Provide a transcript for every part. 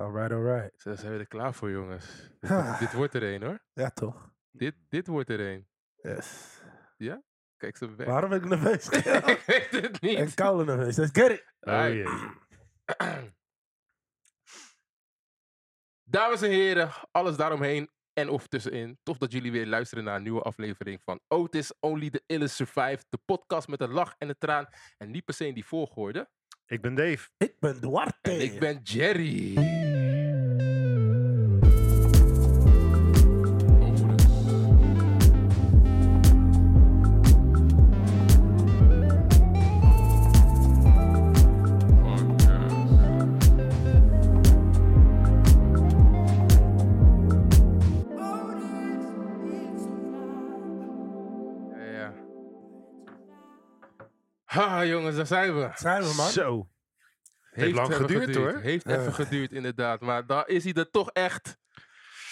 Alright, alright. Zo zijn we er klaar voor, jongens. Dit, dit wordt er een, hoor. Ja, toch? Dit, dit wordt er een. Yes. Kijk ze weg. Waarom ben ik nerveus? ik weet het en niet. koude nerveus. Let's get it. Oh jee. Dames en heren, alles daaromheen en of tussenin. Tof dat jullie weer luisteren naar een nieuwe aflevering van Otis Only the Illest Survive. De podcast met een lach en een traan. En niet per se in die volgorde. Ik ben Dave. Ik ben Duarte. En ik ben Jerry. Ha, jongens, daar zijn we. Zijn we, man? Zo. Heeft lang even geduurd, hoor. Heeft Eh. even geduurd, inderdaad. Maar daar is hij er toch echt.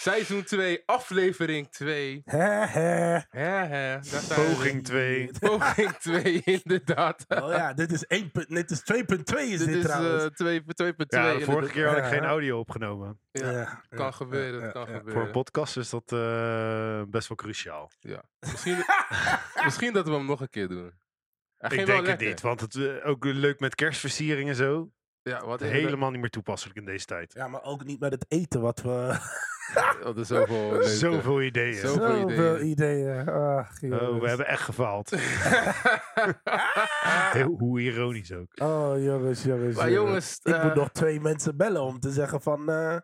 Seizoen 2, aflevering 2. Hè, hè. Hè, hè, daar zijn we. Poging 2. Poging 2, inderdaad. Oh ja, dit is 1. punt- Dit is 2.2 is Dit dit, is trouwens. eh 2 2.2. Ja, de vorige keer had ik Ja. geen audio opgenomen. Ja, Ja, kan gebeuren, ja, het kan ja, ja. gebeuren. Voor een podcast is dat eh, best wel cruciaal. Ja. Misschien, misschien dat we hem nog een keer doen. Ik denk het niet, want het eh, ook leuk met kerstversiering en zo. Ja, wat inderdaad- Helemaal niet meer toepasselijk in deze tijd. Ja, maar ook niet met het eten wat we... Oh, er is zoveel leuke. Zoveel ideeën. Zo- Zoveel Zoveel ideeën. ideeën. Ach, Oh, we hebben echt gefaald. Heel, hoe ironisch ook. Oh, jongens, jongens. Maar jongens, Ik eh, moet nog twee mensen bellen om te zeggen van... eh,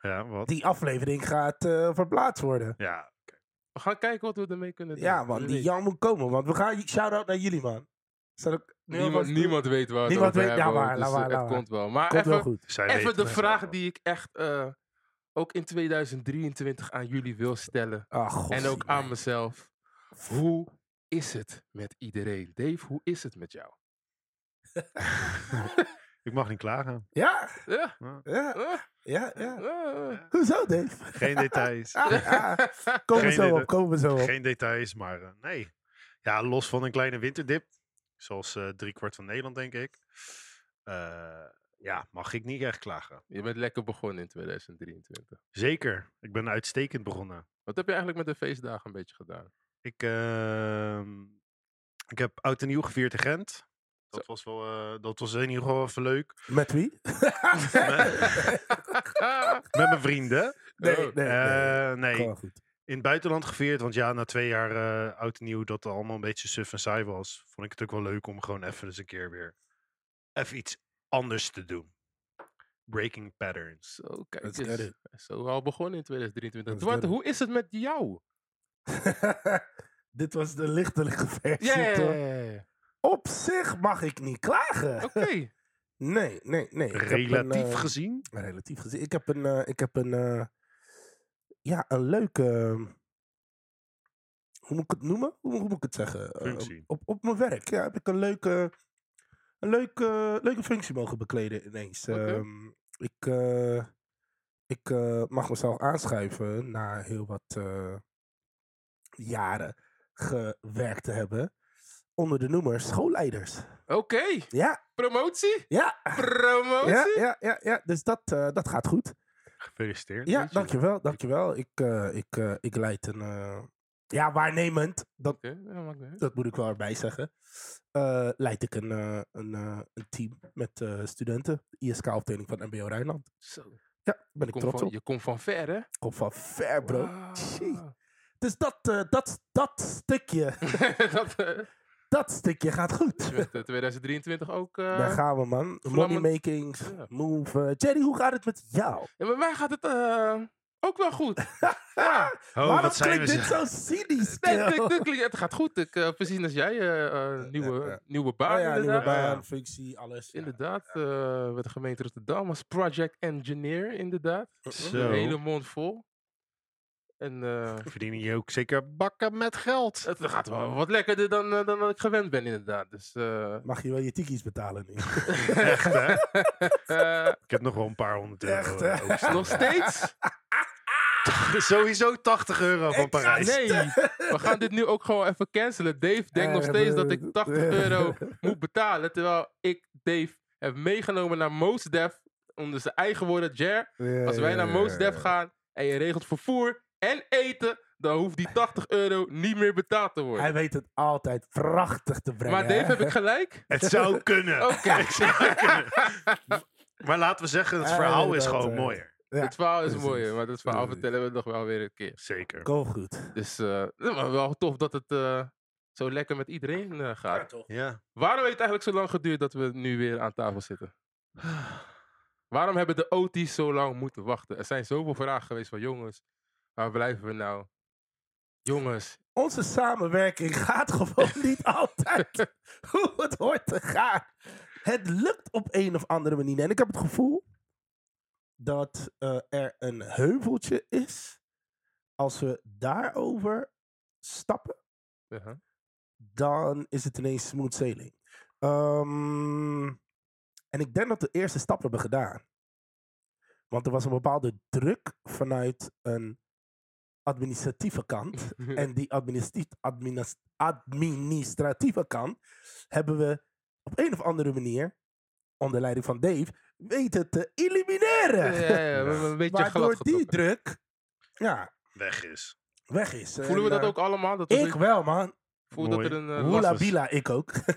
Ja, wat? die aflevering gaat eh, verplaatst worden. Ja, we gaan kijken wat we ermee kunnen doen. Ja, man. Wie Die. Jan moet komen. Want we gaan... Shout-out naar jullie, man. Niemand, niemand weet waar Niemand over weet- ja, maar, dus laat maar, eh, laat het komt wel. Maar Komt wel even, goed. zij even de vraag die ik echt eh, ook in 2023 aan jullie wil stellen. Ah, god. en ook aan mezelf. Hoe is het met iedereen? Dave, hoe is het met jou? Ik mag niet klagen. Ja, Ja. ja, ja, ja. Hoezo, Dave? Geen details. Ah, ah. Komen we zo op, komen we zo op. Geen details, maar eh, nee. Ja, los van een kleine winterdip. Zoals eh driekwart van Nederland, denk ik. eh, ja, mag ik niet echt klagen. Je bent lekker begonnen in 2023. Zeker. Ik ben uitstekend begonnen. Wat heb je eigenlijk met de feestdagen een beetje gedaan? Ik, ehm, ik heb oud en nieuw gevierd in Gent. Dat was, wel, eh, dat was in ieder geval even leuk. Met wie? Met mijn vrienden. nee, Oh, nee, nee. Eh, nee, goed. in het buitenland gevierd. Want ja, na twee jaar eh, oud en nieuw dat het allemaal een beetje suf en saai was. Vond ik het ook wel leuk om gewoon even eens een keer weer even iets anders te doen. Breaking patterns. Zo, kijk eens. Zo al begonnen in 2023. Let's Duarte, get it. hoe is het met jou? Dit was de versie. Ja, ja, toch? ja, ja. Op zich mag ik niet klagen. Oké. Nee, nee, nee. Ik Relatief een, eh, gezien. relatief gezien. Ik heb een, eh, ik heb een, eh, ja, een leuke, hoe moet ik het noemen? Hoe, hoe moet ik het zeggen? Functie. op, op mijn werk, ja, heb ik een leuke, een leuke, leuke functie mogen bekleden ineens. Oké. Ehm, ik, ik mag mezelf aanschuiven na heel wat jaren gewerkt te hebben onder de noemer schoolleiders. Oké. Ja, Promotie? ja. Promotie? Ja, ja, ja, ja. dus dat, eh, dat gaat goed. Gefeliciteerd. Ja, dankjewel, dankjewel. Ik, eh, ik, eh, ik leid een, eh, ja, waarnemend, dat, ja, dat moet ik wel erbij zeggen, eh, leid ik een, eh, een, eh, een team met eh, studenten, de ISK-afdeling van MBO Rijnland. Zo. Ja, ben Je ik trots van, op. je komt van ver, hè? Kom van ver, bro. Shit. Dus dat, eh, dat, dat stukje, dat, dat stukje gaat goed. met eh, 2023 ook... eh, Daar gaan we, man. vlammen- Money makings, Ja. move. eh, Jerry, hoe gaat het met jou? Ja, maar mij gaat het eh, ook wel goed. ja. Oh, Waarom wat zijn we klinkt dit zo cynisch? Nee, het gaat goed. Ik, eh, precies als jij, eh, eh, nieuwe, ja. nieuwe baan Oh ja, nieuwe inderdaad. baan, functie, alles. ja. Inderdaad, eh met de gemeente Rotterdam als project engineer, inderdaad. Zo. Een hele mond vol. En eh, Verdienen je ook zeker bakken met geld. het gaat wel wat lekkerder dan, eh, dan dat ik gewend ben, inderdaad. Dus, eh, Mag je wel je tikkies betalen nu? Echt, hè? eh, Ik heb nog wel een paar honderd euro. Echt, hè? ook nog steeds? Sowieso 80 euro van Parijs. Nee, we gaan dit nu ook gewoon even cancelen. Dave denkt nog steeds dat ik 80 euro moet betalen. Terwijl ik Dave heb meegenomen naar Mos Def onder zijn eigen woorden, Jer. Als wij naar Most Def gaan en je regelt vervoer en eten, dan hoeft die 80 euro niet meer betaald te worden. Hij weet het altijd prachtig te brengen. maar Dave, hè? heb ik gelijk? Het zou kunnen. Oké. Het zou kunnen. Maar laten we zeggen, het Ja, verhaal is gewoon mooier. Ja, het verhaal is precies. mooi, maar dat verhaal vertellen we nog wel weer een keer. Zeker. Kom goed. Dus eh, maar wel tof dat het eh, zo lekker met iedereen eh, gaat. toch? Ja. Waarom heeft het eigenlijk zo lang geduurd dat we nu weer aan tafel zitten? Waarom hebben de OT's zo lang moeten wachten? Er zijn zoveel vragen geweest van jongens, waar blijven we nou? Jongens, Onze samenwerking gaat gewoon niet altijd hoe het hoort te gaan. Het lukt op een of andere manier. En ik heb het gevoel dat eh, er een heuveltje is. Als we daarover stappen, ja, dan is het ineens smooth sailing. Ehm, en ik denk dat we de eerste stap hebben gedaan. Want er was een bepaalde druk vanuit een administratieve kant. En die administratieve kant hebben we op een of andere manier, onder leiding van Dave, weten te elimineren. ja, ja, ja, we hebben een beetje glad Waardoor die druk ja, Weg is. weg is. Voelen we dat eh, ook allemaal? Dat Ik wel, man. voelen dat er een eh, Woela last, is- bila, ik ook.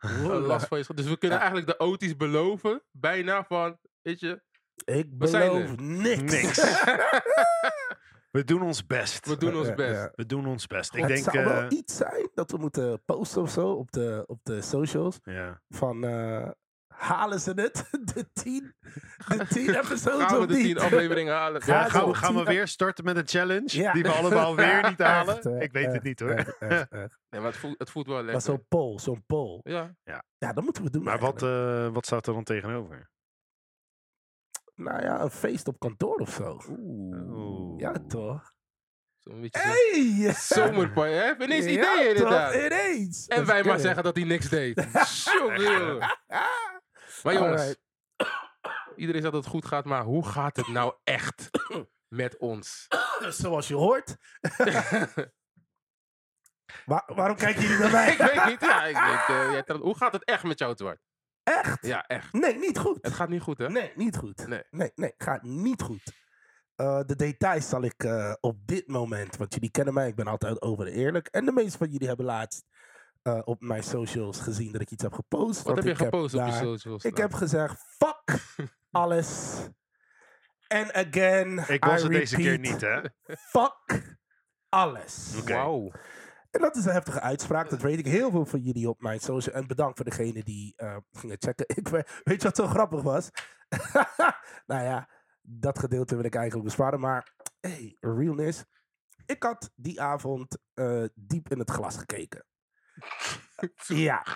Een last van je Dus we kunnen Ja. eigenlijk de OT's beloven, bijna van, weet je, Ik We zijn beloof er. niks. Niks. We doen ons best. we doen ons Ja, best. ja. We doen ons best. Ik het denk... zou eh, wel iets zijn dat we moeten posten of zo op de, op de socials. ja. Van eh, halen ze het? De tien, de tien episodes Gaan we de tien afleveringen halen? Ja, gaan, we, gaan weer starten met een challenge? Ja. Die we allemaal weer niet halen? Echt, eh, ik weet het niet hoor. Nee, maar het voelt, het voelt wel Maar lekker. zo'n poll, zo'n poll. Ja, Ja, dat moeten we doen Maar wat, eh, wat staat er dan tegenover? Nou ja, een feest op kantoor of zo. Oeh. Ja, toch? zo'n beetje Hey! zomerparty. Hè? Ineens Ja, ideeën toch? inderdaad. Ineens. En Dat wij maar zeggen dat hij niks deed. Jongen. Maar jongens, iedereen zegt dat het goed gaat, maar hoe gaat het nou echt met ons? Zoals je hoort. Wa- waarom kijken jullie naar mij? ik weet niet. Ja, ik jij telt- hoe gaat het echt met jou, Zwart? Echt? Ja, echt. Nee, niet goed. Het gaat niet goed, hè? Nee, niet goed. Nee. nee, nee gaat niet goed. Eh, de details zal ik eh, op dit moment, want jullie kennen mij, ik ben altijd over de eerlijk. En de meeste van jullie hebben laatst eh, op mijn socials gezien dat ik iets heb gepost. Wat heb je gepost op je socials? Ik heb gezegd, fuck alles. And again, Ik was I het deze keer niet, hè? Fuck alles. Wauw. En dat is een heftige uitspraak. Dat weet ik heel veel van jullie op mijn social. En bedankt voor degene die eh, gingen checken. Ik we- weet je wat zo grappig was? nou ja, dat gedeelte wil ik eigenlijk besparen. Maar hey, realness. Ik had die avond eh, diep in het glas gekeken. ja,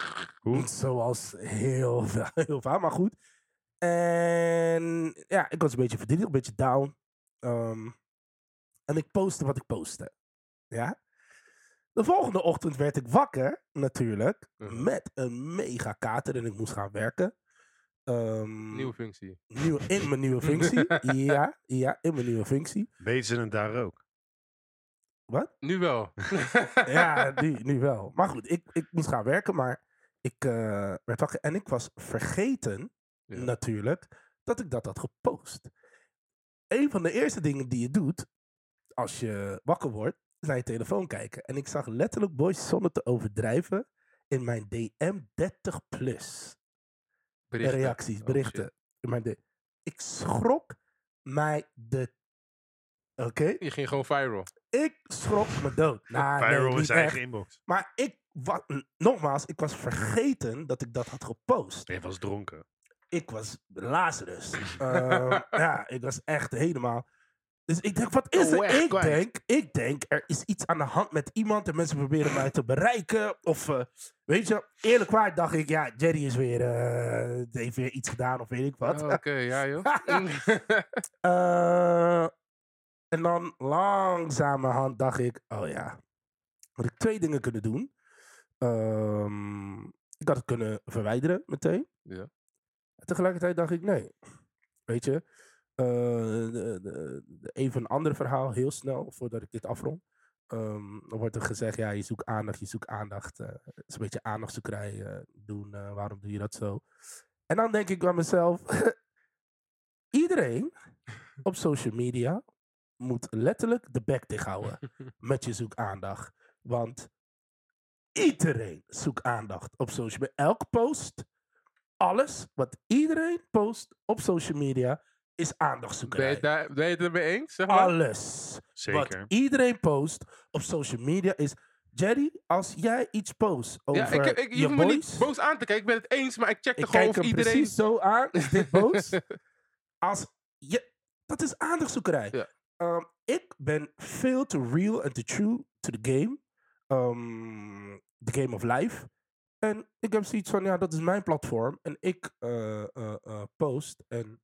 zoals heel veel, heel vaak, maar goed. En ja, ik was een beetje verdrietig, een beetje down. Ehm, en ik postte wat ik postte. Ja. De volgende ochtend werd ik wakker, natuurlijk, Mhm. met een mega kater en ik moest gaan werken. Ehm, Nieuwe functie. nieuwe- in mijn nieuwe functie. ja, ja, in mijn nieuwe functie. Weten ze het daar ook? Wat? Nu wel. Ja, nu, nu wel. Maar goed, ik, ik moest gaan werken, maar ik eh, werd wakker en ik was vergeten, Ja. natuurlijk, dat ik dat had gepost. Een van de eerste dingen die je doet als je wakker wordt, naar je telefoon kijken. En ik zag letterlijk, boys, zonder te overdrijven, in mijn DM 30 plus Berichten. reacties, Oh, berichten. in mijn D- ik schrok mij de... Oké? Je ging gewoon viral. Ik schrok me dood. Nou, Viral echt. eigen inbox. Maar ik, wa- n- nogmaals, ik was vergeten dat ik dat had gepost. Je was dronken. Ik was Lazarus. Ehm, ja, ik was echt helemaal. Dus ik denk, wat is er? Ik kwijt. denk, ik denk, er is iets aan de hand met iemand en mensen proberen mij te bereiken. Of, eh, weet je, eerlijk waar dacht ik, ja, Jerry is weer, eh, heeft weer iets gedaan of weet ik wat. Oh, Oké, ja joh. Eh, en dan langzamerhand dacht ik, oh ja, had ik twee dingen kunnen doen. Ehm, ik had het kunnen verwijderen meteen. Ja. Tegelijkertijd dacht ik, nee. Weet je, even een ander verhaal, heel snel, voordat ik dit afrond. Ehm, dan wordt er gezegd, ja, je zoekt aandacht, je zoekt aandacht. eh, Het is een beetje aandachtzoekerij eh, doen, eh, waarom doe je dat zo? En dan denk ik bij mezelf, iedereen op social media moet letterlijk de bek dicht houden met je zoek aandacht. Want iedereen zoekt aandacht op social media. Elke post, alles wat iedereen post op social media is Ben je, aandachtzoekerij. het daar, ben je het ermee eens? Zeg maar? Alles Zeker. wat iedereen post op social media is... Jerry, als jij iets post over Ja, ik, ik, je je hoeft me boys... niet boos aan te kijken. Ik ben het eens, maar ik check Ik er gewoon kijk of hem iedereen... precies zo aan. Is dit boos? Als je, dat is aandachtzoekerij. Ja. Ehm, ik ben veel te real en te true to the game. Ehm, the game of life. En ik heb zoiets van, ja, dat is mijn platform. En ik eh, eh, eh, post en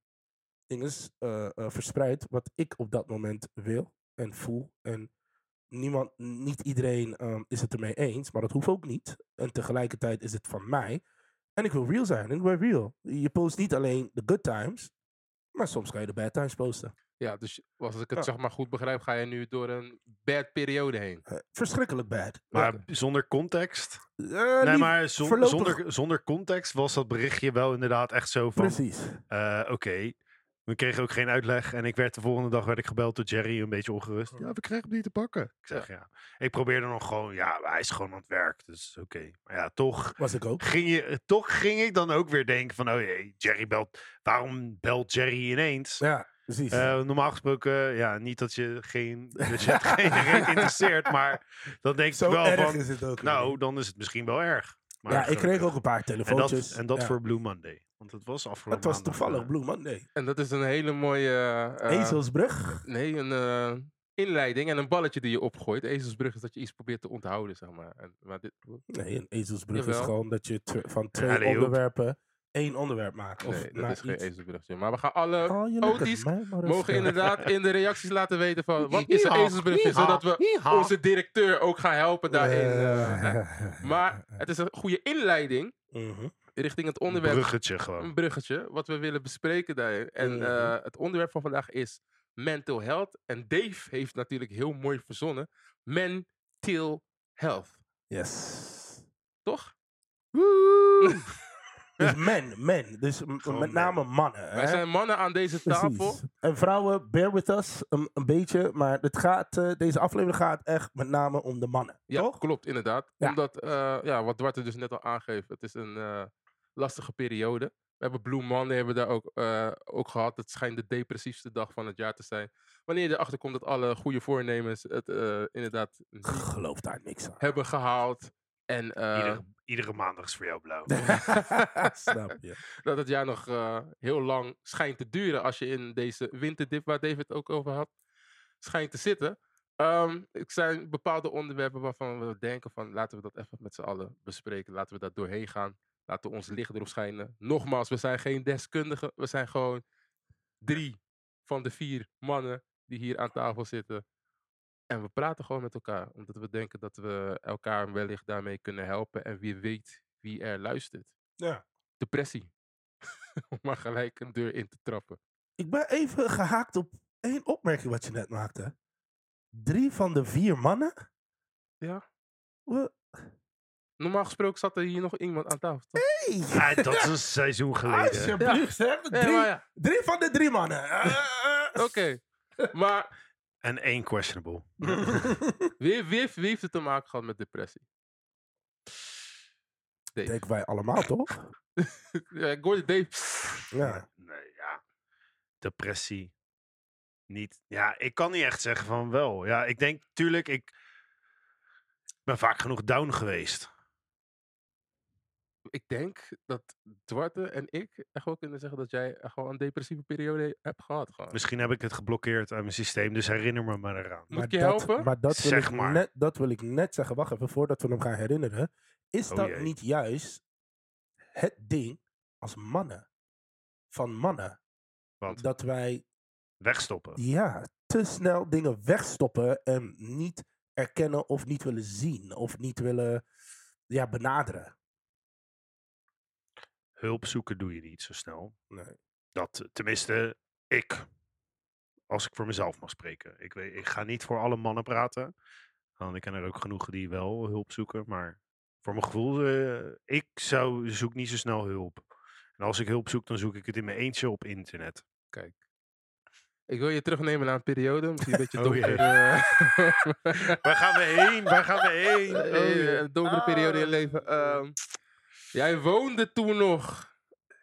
dingen eh, eh, verspreid wat ik op dat moment wil en voel. En niemand, niet iedereen ehm, is het ermee eens, maar dat hoeft ook niet. En tegelijkertijd is het van mij. En ik wil real zijn. En ik ben real. Je post niet alleen de good times, maar soms kan je de bad times posten. Ja, dus als ik het Ja. zeg maar goed begrijp, ga je nu door een bad periode heen. Eh, verschrikkelijk bad. Maar zonder context? Nee, maar zon- zonder, zonder context was dat berichtje wel inderdaad echt zo van... Precies. eh, Oké, we kregen ook geen uitleg. En ik werd de volgende dag werd ik gebeld door Jerry, een beetje ongerust. Ja, we krijgen hem niet te pakken. Ik zeg ja. Ik probeerde nog gewoon, ja, hij is gewoon aan het werk. Dus oké. Maar ja, toch Was ik ook. ging, je, toch ging ik dan ook weer denken van... Oh jee, Jerry belt... Waarom belt Jerry ineens? Ja, precies. Eh, normaal gesproken, ja, niet dat je geen budget geen reet interesseert, maar dan denk Zo ik wel erg van, is het ook. weer nou, dan is het misschien wel erg. Maar ja, ik kreeg ook een paar En dat, telefoontjes. en dat Ja. voor Blue Monday. Want het was afgelopen Het was maandag, toevallig eh, Blue Monday. En dat is een hele mooie... eh, Ezelsbrug. Nee, een eh, inleiding en een balletje die je opgooit. Ezelsbrug is dat je iets probeert te onthouden, zeg maar. En, maar dit, Nee, een ezelsbrug is Jawel. gewoon dat je tw- van twee alley-oop. onderwerpen één onderwerp maakt. Of nee, dat naar is geen iets. ezelsbrugje. Maar we gaan alle Oh, je lekker Otis mij maar mogen inderdaad in de reacties laten weten van wat is een ezelsbrugje, yeehaw, zodat we onze directeur ook gaan helpen daarin. eh. Eh, maar het is een goede inleiding mhm. Richting het Een onderwerp. bruggetje gewoon. Een bruggetje, wat we willen bespreken daarin. En Mhm. eh, het onderwerp van vandaag is mental health. En Dave heeft natuurlijk heel mooi verzonnen. Mental health. Yes. Toch? Dus men, men. Dus Gewoon met name mannen. Wij hè? zijn mannen aan deze tafel. En vrouwen, bear with us een, een beetje. Maar het gaat, eh, deze aflevering gaat echt met name om de mannen. Ja, toch? klopt, inderdaad. Ja. Omdat, eh, ja, wat Dwarte dus net al aangeeft, het is een eh, lastige periode. We hebben Blue Monday hebben we daar ook, ook gehad. Het schijnt de depressiefste dag van het jaar te zijn. Wanneer je erachter komt dat alle goede voornemens het inderdaad geloof daar niks aan. hebben gehaald. En eh, Iedere, iedere maandag is voor jou blauw. Snap je. dat het jaar nog eh, heel lang schijnt te duren als je in deze winterdip, waar David het ook over had, schijnt te zitten. Ehm er zijn bepaalde onderwerpen waarvan we denken van laten we dat even met z'n allen bespreken. Laten we daar doorheen gaan. Laten we ons licht erop schijnen. Nogmaals, we zijn geen deskundigen. We zijn gewoon drie van de vier mannen die hier aan tafel zitten. En we praten gewoon met elkaar. Omdat we denken dat we elkaar wellicht daarmee kunnen helpen. En wie weet wie er luistert Ja. depressie. Om maar gelijk een deur in te trappen. Ik ben even gehaakt op één opmerking wat je net maakte. Drie van de vier mannen? Ja. Normaal gesproken zat er hier nog iemand aan tafel. toch? Hey! Ja, dat is een seizoen geleden. Alsjeblieft, hè? Ja, Drie, ja, drie van de drie mannen. Oké. Maar En één questionable. wie, wie, heeft, wie heeft het te maken gehad met depressie? Dave. Denken wij allemaal, toch? Ja, ik hoorde Dave. Ja. Nee, ja. Depressie. Niet. Ja, ik kan niet echt zeggen van wel. Ja, ik denk, tuurlijk, ik ben vaak genoeg down geweest. Ik denk dat Dwarte en ik echt wel kunnen zeggen dat jij echt gewoon een depressieve periode hebt gehad. Gewoon. Misschien heb ik het geblokkeerd uit mijn systeem, dus herinner me maar eraan. Moet ik je dat, helpen? Maar dat wil, Zeg ik maar. Net, dat wil ik net zeggen. Wacht even, voordat we hem gaan herinneren. Is Oh dat jee. niet juist het ding als mannen? Van mannen. Want Dat wij wegstoppen. ja, te snel dingen wegstoppen en niet erkennen of niet willen zien. Of niet willen ja, benaderen. Hulp zoeken doe je niet zo snel. Nee. Dat, tenminste, ik. Als ik voor mezelf mag spreken. Ik, weet, ik ga niet voor alle mannen praten. Want ik ken er ook genoeg die wel hulp zoeken. Maar voor mijn gevoel, eh, ik zou, zoek niet zo snel hulp. En als ik hulp zoek, dan zoek ik het in mijn eentje op internet. Kijk. Ik wil je terugnemen naar een periode, misschien een beetje Oh, donker. eh, Waar gaan we heen? Waar gaan we heen? eh, Oh, een donkere periode in je Ah. leven. Ehm, jij woonde toen nog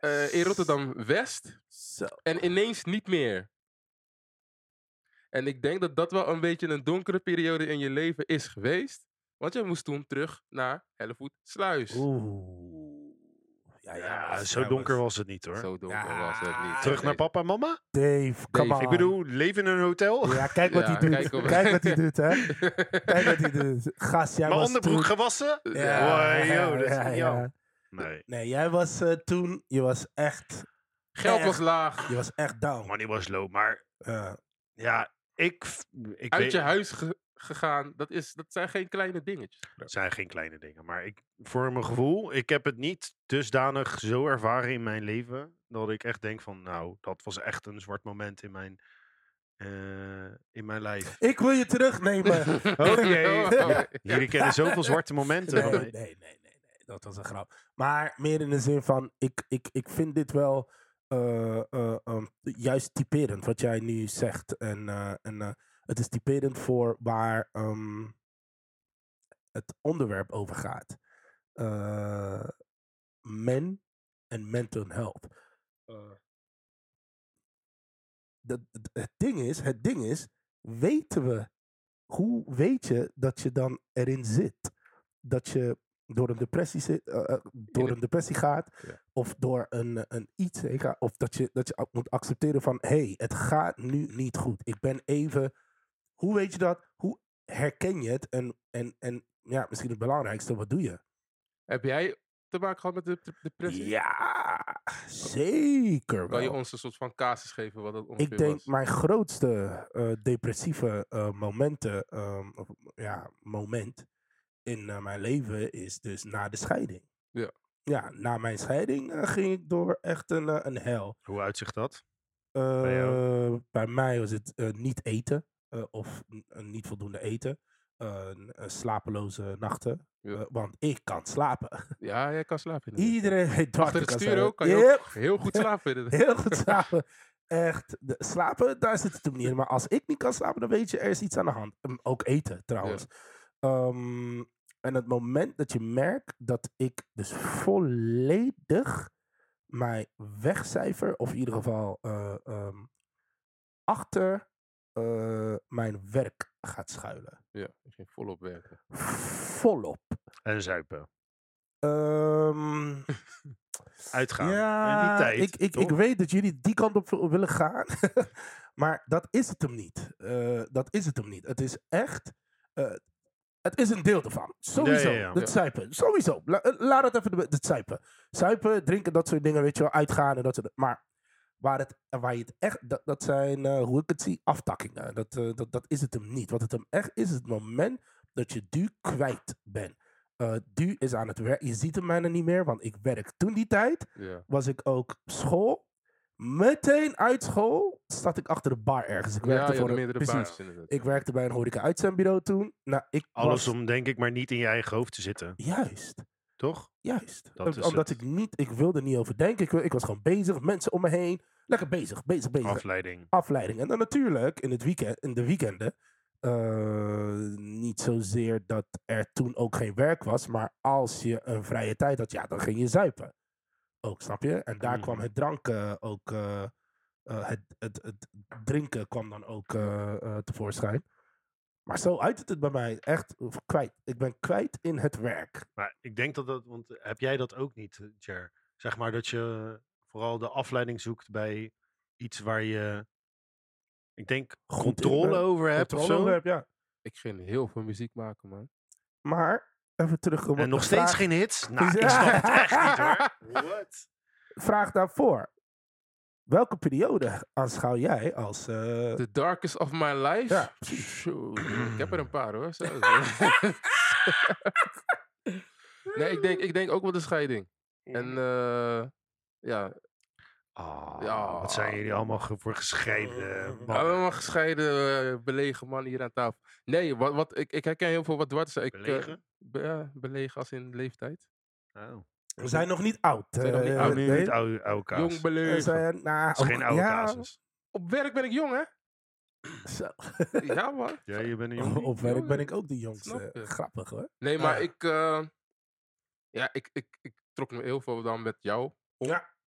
eh, in Rotterdam-West Zo. en ineens niet meer. En ik denk dat dat wel een beetje een donkere periode in je leven is geweest. Want je moest toen terug naar Hellevoet Sluis. Oeh. Ja, Ja, zo donker was- het niet hoor. Zo donker Ja, was het niet. Terug naar papa en mama? Dave, come on. Ik bedoel, leven in een hotel? Ja, kijk wat Ja, hij doet. kijk op- Kijk wat hij doet, hè. Kijk wat hij doet. Gast, jij Mijn was onderbroek toen... gewassen? Ja, yo, dat is ja, niet ja. jou. Nee. Nee, jij was eh, toen... Je was echt... Geld was Echt. laag. Je was echt down. Money was low. Maar Ja. ja, ik, ik Uit weet, je huis ge- gegaan, dat, is, dat zijn geen kleine dingetjes. Het zijn geen kleine dingen. Maar ik, voor mijn gevoel, ik heb het niet dusdanig zo ervaren in mijn leven. Dat ik echt denk van, nou, dat was echt een zwart moment in mijn, eh, in mijn lijf. Ik wil je terugnemen. Oké. Oh, Jullie kennen zoveel zwarte momenten. Nee, van nee, mij. nee, nee, nee, Dat was een grap. Maar meer in de zin van, ik, ik, ik vind dit wel eh, eh, ehm, juist typerend wat jij nu zegt. En, eh, en het is typerend voor waar ehm, het onderwerp over gaat. Men en mental health. Dat, het, ding is, het ding is, weten we, hoe weet je dat je dan erin zit? Dat je door een depressie, zit, eh, eh, door een- depressie gaat, Ja. of door een, een iets, of dat je, dat je moet accepteren van, hé, hey, het gaat nu niet goed. Ik ben even, hoe weet je dat? Hoe herken je het? En, en, en ja, misschien het belangrijkste, wat doe je? Heb jij te maken gehad met de de- depressie? Ja, zeker Kan je ons een soort van casus geven wat dat ongeveer Ik denk was? mijn grootste eh, depressieve eh, momenten, ehm, of, ja, moment in eh, mijn leven is dus na de scheiding. Ja. Ja, na mijn scheiding eh, ging ik door echt een, eh, een hel. Hoe uitzicht dat? Jou? bij mij was het niet eten of niet voldoende eten. Slapeloze nachten. Ja. Want ik kan slapen. Ja, jij kan slapen. inderdaad. Iedereen wat Achter het stuur ook kan je Yep. ook heel goed slapen. inderdaad. Heel goed slapen. Echt. De, slapen, daar zit het hem niet in. Maar als ik niet kan slapen, dan weet je, er is iets aan de hand. Ehm, ook eten, trouwens. Ehm, en het moment dat je merkt dat ik dus volledig mijn wegcijfer, of in ieder geval eh, ehm, achter eh, mijn werk gaat schuilen. Ja, ik ging volop werken. Volop. En zuipen. Ehm, Uitgaan. in Ja, die tijd. ik, ik, ik weet dat jullie die kant op wil- willen gaan. maar dat is het hem niet. Eh, dat is het hem niet. Het is echt. eh, het is een deel ervan. Sowieso. ja, ja. Het zuipen. Sowieso. La- eh, laat het even. de- Het zuipen. Zuipen, drinken, dat soort dingen. Weet je wel. Uitgaan en dat soort Maar waar, het, waar je het echt. Dat, dat zijn, eh, hoe ik het zie, aftakkingen. Dat, eh, dat, dat is het hem niet. Wat het hem echt is, is het moment dat je du kwijt bent. Du is aan het werk. Je ziet hem bijna niet meer, want ik werk toen die tijd was ik ook school. Meteen uit school zat ik achter de bar ergens. Ik werkte voor een, precies. Ik werkte bij een horeca-uitzendbureau toen. Nou, ik Alles was... om, denk ik, maar niet in je eigen hoofd te zitten. Juist, Toch? juist. Dat Om- is Omdat het. ik niet... Ik wilde niet over denken. Ik was gewoon bezig. Mensen om me heen. Lekker bezig, bezig, bezig. Afleiding. Afleiding. En dan natuurlijk in, het weekend, in de weekenden... eh, niet zozeer dat er toen ook geen werk was. Maar als je een vrije tijd had, ja, dan ging je zuipen. Ook, snap je? En daar kwam Mhm. het dranken ook... eh, eh, het, het, het drinken kwam dan ook eh, eh, tevoorschijn. Maar zo uit het bij mij. Echt kwijt. Ik ben kwijt in het werk. Maar ik denk dat dat, want heb jij dat ook niet, Jer? Zeg maar dat je vooral de afleiding zoekt bij iets waar je, ik denk, controle over hebt of zo. over heb, ja. Ik ging heel veel muziek maken, man. Maar, even terugkomen En nog steeds vraag, geen hits? Nou, Ja. ik snap het echt niet hoor. What? vraag daarvoor. Welke periode aanschouw jij als... eh, The Darkest of My Life? Ja, ik heb er een paar hoor. Zo. nee, ik denk, ik denk ook wel de scheiding. En eh, ja, Ah, Ja. Wat zijn jullie allemaal voor gescheiden mannen? allemaal gescheiden, eh, belegen mannen hier aan tafel. Nee, wat, wat, ik, ik herken heel veel wat Dwart zei. Ik, eh, Belegen? be- ja, belegen als in leeftijd. Oh. we zijn nog niet oud. zijn nog niet eh, oud. Nu nee. niet oude, oude kaas. Jong We belegen. zijn, nou, Dat is geen oude ja, casus. Op werk ben ik jong, hè? Zo. Ja, man. Ja, je bent een Op- jongen. Op werk ben ik ook de jongste. Grappig hoor. Nee, maar ik, eh, ja, ik, ik, ik trok me heel veel dan met jou. om. Ja.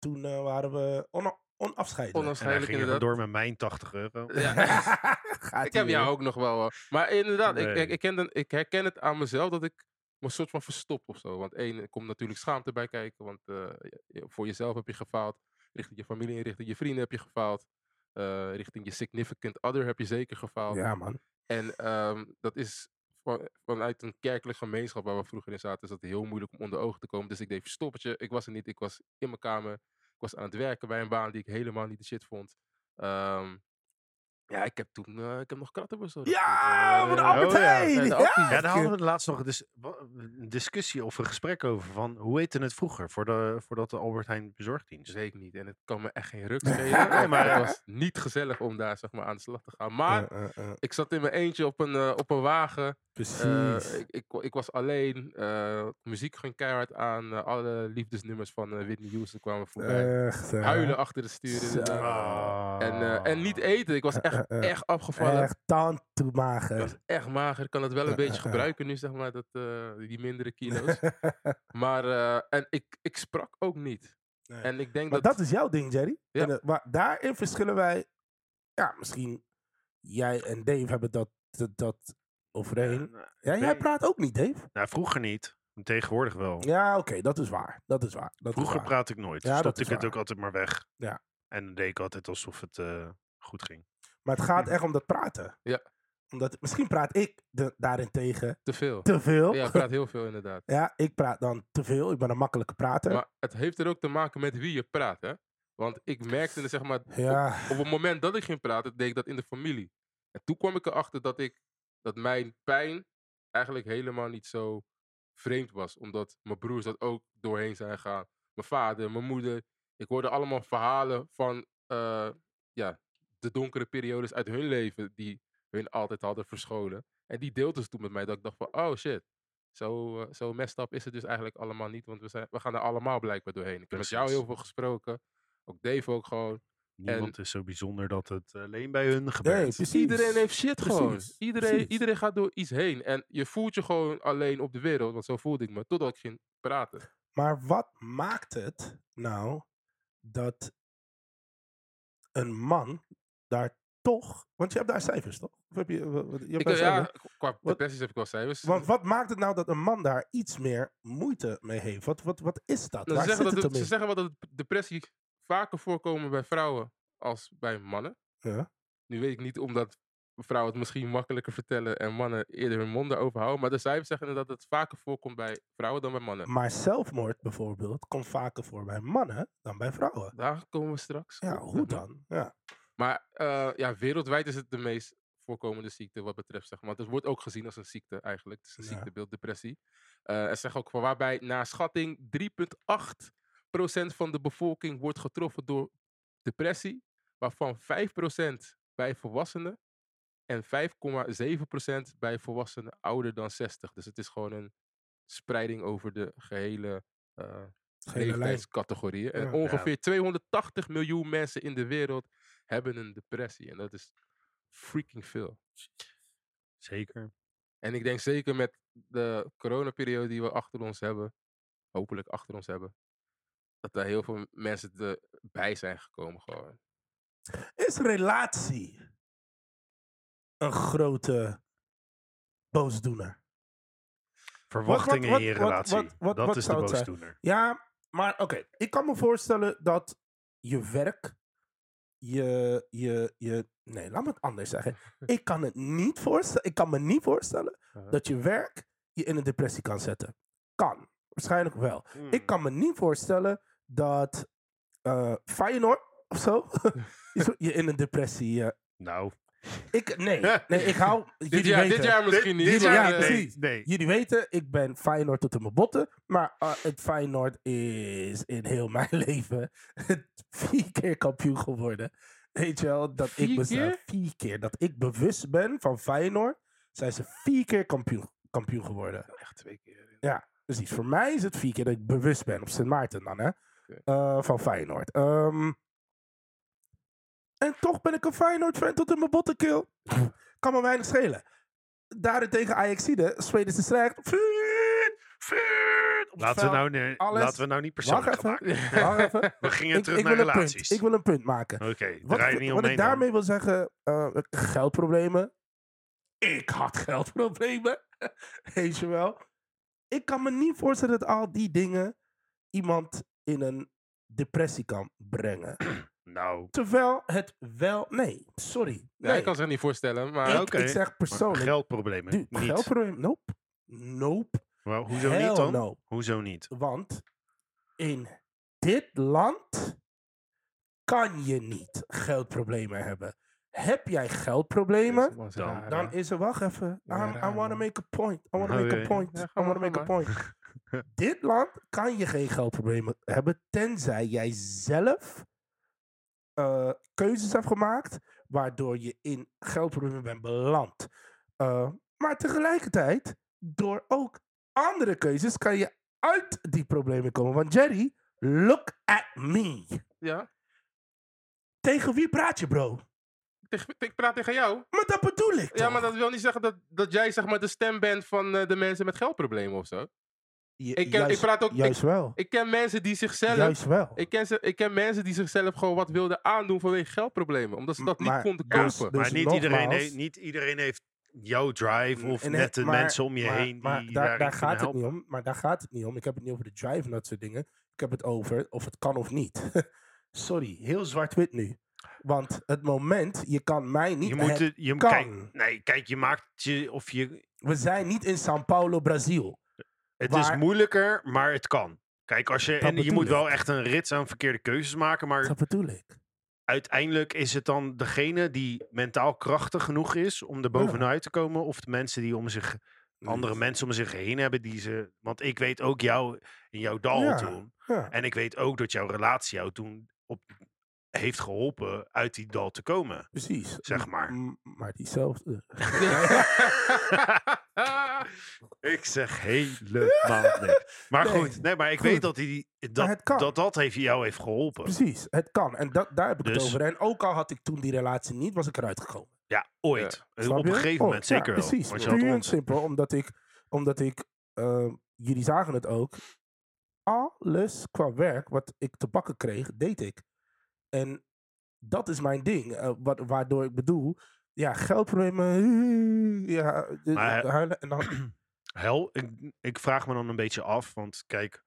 Toen eh, waren we on onafscheidelijk. Onafscheidelijk ging er inderdaad. door met mijn 80 euro. Ja, ik heb jou ook nog wel. Maar inderdaad, ik, Nee. ik, ik, ken dan- ik herken het aan mezelf dat ik me een soort van verstop of zo. Want één, er komt natuurlijk schaamte bij kijken. Want eh, voor jezelf heb je gefaald. Richting je familie en richting je vrienden heb je gefaald. eh, richting je significant other heb je zeker gefaald. Ja, man. En ehm, dat is van, vanuit een kerkelijk gemeenschap waar we vroeger in zaten, is dat heel moeilijk om onder ogen te komen. Dus ik deed verstoppertje. Ik was er niet. Ik was in mijn kamer. Ik was aan het werken bij een baan die ik helemaal niet de shit vond. Ehm, ja, ik heb toen eh, ik heb nog kratten bezorgd. Ja, van de Eh, Albert oh ja. Heijn! Ja, daar hadden we laatst nog wa- een discussie of een gesprek over. Van, hoe heette het vroeger, voor de, voordat de Albert Heijn bezorgdienst? Dus ik niet. En het kan me echt geen ruk Nee, schelen. maar- maar het was niet gezellig om daar zeg maar, aan de slag te gaan. Maar Eh, eh, ik zat in mijn eentje op een, op een wagen. precies. Ik, ik, ik was alleen. muziek ging keihard aan. alle liefdesnummers van Whitney Houston kwamen voorbij. Echt. Huilen achter de stuur. En, en niet eten. Ik was echt. Echt afgevallen. Echt tand toe Ik mager. was echt mager. Ik kan het wel een Eh, beetje eh, eh. gebruiken nu, zeg maar. Dat, eh, die mindere kilo's. maar eh, en ik, ik sprak ook niet. Nee. En ik denk Maar dat... dat is jouw ding, Jerry. Ja. En, eh, waar, daarin verschillen wij. Ja, misschien jij en Dave hebben dat, dat, dat overeen. nou, Ja, jij nee. praat ook niet, Dave. nou, vroeger niet. Tegenwoordig wel. Ja, oké, dat is waar. Dat is waar. Dat is Vroeger waar. praatte ik nooit. Ja, dat is ik het ook altijd maar weg. Ja. En dan deed ik altijd alsof het eh, goed ging. Maar het gaat echt om dat praten. Ja. Omdat, misschien praat ik de, daarentegen Te veel. te veel. Ja, ik praat heel veel inderdaad. Ja, ik praat dan te veel. Ik ben een makkelijke prater. Maar het heeft er ook te maken met wie je praat, hè? Want ik merkte, zeg maar, ja, op het moment dat ik ging praten, deed ik dat in de familie. En toen kwam ik erachter dat ik, dat mijn pijn eigenlijk helemaal niet zo vreemd was. Omdat mijn broers dat ook doorheen zijn gegaan. Mijn vader, mijn moeder. Ik hoorde allemaal verhalen van, eh, ja, de donkere periodes uit hun leven die hun altijd hadden verscholen. En die deelden ze toen met mij, dat ik dacht van, oh shit. Zo, eh, zo messed up is het dus eigenlijk allemaal niet, want we, zijn, we gaan er allemaal blijkbaar doorheen. Ik heb met jou heel veel gesproken, ook Dave ook gewoon. Niemand is zo bijzonder dat het alleen bij hun gebeurt. nee. Iedereen heeft shit gewoon. Precies, Iedereen, precies. iedereen gaat door iets heen. En je voelt je gewoon alleen op de wereld. Want zo voelde ik me. Totdat ik ging praten. Maar wat maakt het nou dat een man daar toch. Want je hebt daar cijfers toch? Of heb je, je hebt Ik, eh, ja, qua depressies heb ik wel cijfers. Want wat maakt het nou dat een man daar iets meer moeite mee heeft? Wat, wat, wat is dat? Nou, ze, zeggen dat het ze zeggen wel dat depressie vaker voorkomen bij vrouwen als bij mannen. Ja. Nu weet ik niet omdat vrouwen het misschien makkelijker vertellen en mannen eerder hun mond erover houden. Maar de cijfers zeggen dat het vaker voorkomt bij vrouwen dan bij mannen. Maar zelfmoord bijvoorbeeld komt vaker voor bij mannen dan bij vrouwen. Daar komen we straks. Ja, hoe dan? Ja. Maar eh, ja, wereldwijd is het de meest voorkomende ziekte wat betreft, zeg maar. Want het wordt ook gezien als een ziekte eigenlijk. Het is een Ja. ziektebeeld, depressie. Eh er zeggen ook van waarbij naar schatting 3,8% van de bevolking wordt getroffen door depressie. Waarvan 5% bij volwassenen en 5,7% bij volwassenen ouder dan 60. Dus het is gewoon een spreiding over de gehele eh, lijn. leeftijdscategorieën. En ongeveer 280 miljoen mensen in de wereld hebben een depressie. En dat is freaking veel. Zeker. En ik denk zeker met de coronaperiode die we achter ons hebben, hopelijk achter ons hebben, dat er heel veel mensen erbij zijn gekomen gewoon. Is relatie een grote boosdoener? Verwachtingen wat- in je relatie. dat is de boosdoener. Ja, maar oké. Ik kan me voorstellen dat je werk, je, je, je... Nee, laat me het anders zeggen. Ik kan het niet voorstellen. Ik kan me niet voorstellen dat je werk je in een depressie kan zetten. Kan. Waarschijnlijk wel. Hmm. Ik kan me niet voorstellen dat eh Feyenoord of zo je zo- je in een depressie... eh, Nou, ik, nee, nee, ik hou... Dit jaar, weten, dit jaar misschien niet. dit jaar- eh, ja, precies. Nee. Jullie weten, ik ben Feyenoord tot in mijn botten. Maar eh, het Feyenoord is in heel mijn leven vier keer kampioen geworden. Weet je wel, dat ik Vier mezelf keer? vier keer, dat ik bewust ben van Feyenoord, zijn ze vier keer kampioen, kampioen geworden. Echt twee keer. Ja, precies. Voor mij is het vier keer dat ik bewust ben, op Sint Maarten dan, hè, eh, van Feyenoord. Ehm, En toch ben ik een Feyenoord-fan tot in mijn bottenkeel. Kan me weinig schelen. Daarentegen Ajaxide, Zweden is slecht. Vuur, Laten we, nou, nee, laten we nou niet Wacht persoonlijk gaan maken. Wacht even. We gingen Ik, terug ik naar een punt. relaties. Ik wil een punt maken. Oké, Wat, draai je ik- niet wat ik dan. daarmee wil zeggen, eh, geldproblemen. Ik had geldproblemen. Weet je wel. Ik kan me niet voorstellen dat al die dingen iemand in een depressie kan brengen. Nou, Terwijl het wel... Nee, sorry. Ja, Nee. ik kan zich niet voorstellen, maar... ik, oké. ik zeg maar persoonlijk... geldproblemen. Dude, niet. geldprobleem... Nope. Nope. Hoezo Hell niet dan? no. Hoezo niet? Want in dit land kan je niet geldproblemen hebben. Heb jij geldproblemen, is Dan- raar, dan is er, wacht even, Ja, I, want to make a point. I want to make a point. Ja, I want to make a point. Dit land kan je geen geldproblemen hebben, tenzij jij zelf eh, keuzes hebt gemaakt, waardoor je in geldproblemen bent beland. Eh, maar tegelijkertijd, door ook andere keuzes, kan je uit die problemen komen. Want Jerry, look at me. Ja? Tegen wie praat je, bro? Tegen- Ik praat tegen jou. Maar dat bedoel ik. Ja, toch? maar dat wil niet zeggen dat, dat jij zeg maar de stem bent van eh, de mensen met geldproblemen of zo. Ik, ken, ik praat ook... Ik, juist wel. ik ken mensen die zichzelf... Juist wel. Ik ken, ze, ik ken mensen die zichzelf gewoon wat wilden aandoen vanwege geldproblemen. Omdat ze dat niet Maar konden dus- kopen. dus maar niet iedereen, heeft, niet iedereen heeft jouw drive of En, net de maar- mensen om je maar- heen die maar daar, daar kunnen gaat het niet om. Maar daar gaat het niet om. Ik heb het niet over de drive en dat soort dingen. Ik heb het over of het kan of niet. Sorry, heel zwart-wit nu. Want het moment, je kan mij niet... Je moet het, je, kan. kijk, nee, kijk, je maakt je, of je, We zijn niet in São Paulo, Brazil. Het is moeilijker, maar het kan. Kijk, als je, Dat en je moet ik. wel echt een rits aan verkeerde keuzes maken, maar Dat bedoel ik. uiteindelijk is het dan degene die mentaal krachtig genoeg is om er bovenuit te komen, of de mensen die om zich, andere mensen om zich heen hebben die ze, want ik weet ook jou in jouw dal Ja. toen, Ja. en ik weet ook dat jouw relatie jou toen op, heeft geholpen uit die dal te komen. Precies. Zeg maar. m- Maar diezelfde. ik zeg helemaal niks. Maar Nee, goed, nee, maar ik goed. weet dat, die, dat, dat dat heeft jou heeft geholpen. Precies, het kan. En dat, daar heb ik Dus- het over. En ook al had ik toen die relatie niet, was ik eruit gekomen. Ja, ooit. Op een gegeven Oh, moment ja, zeker wel. Precies, je had puur en simpel. Omdat ik, omdat ik eh, jullie zagen het ook, alles qua werk wat ik te pakken kreeg, deed ik. En dat is mijn ding. eh, wat, waardoor ik bedoel, ja, geldproblemen, ja, Maar, huilen en dan... Hel, ik, ik vraag me dan een beetje af, want kijk,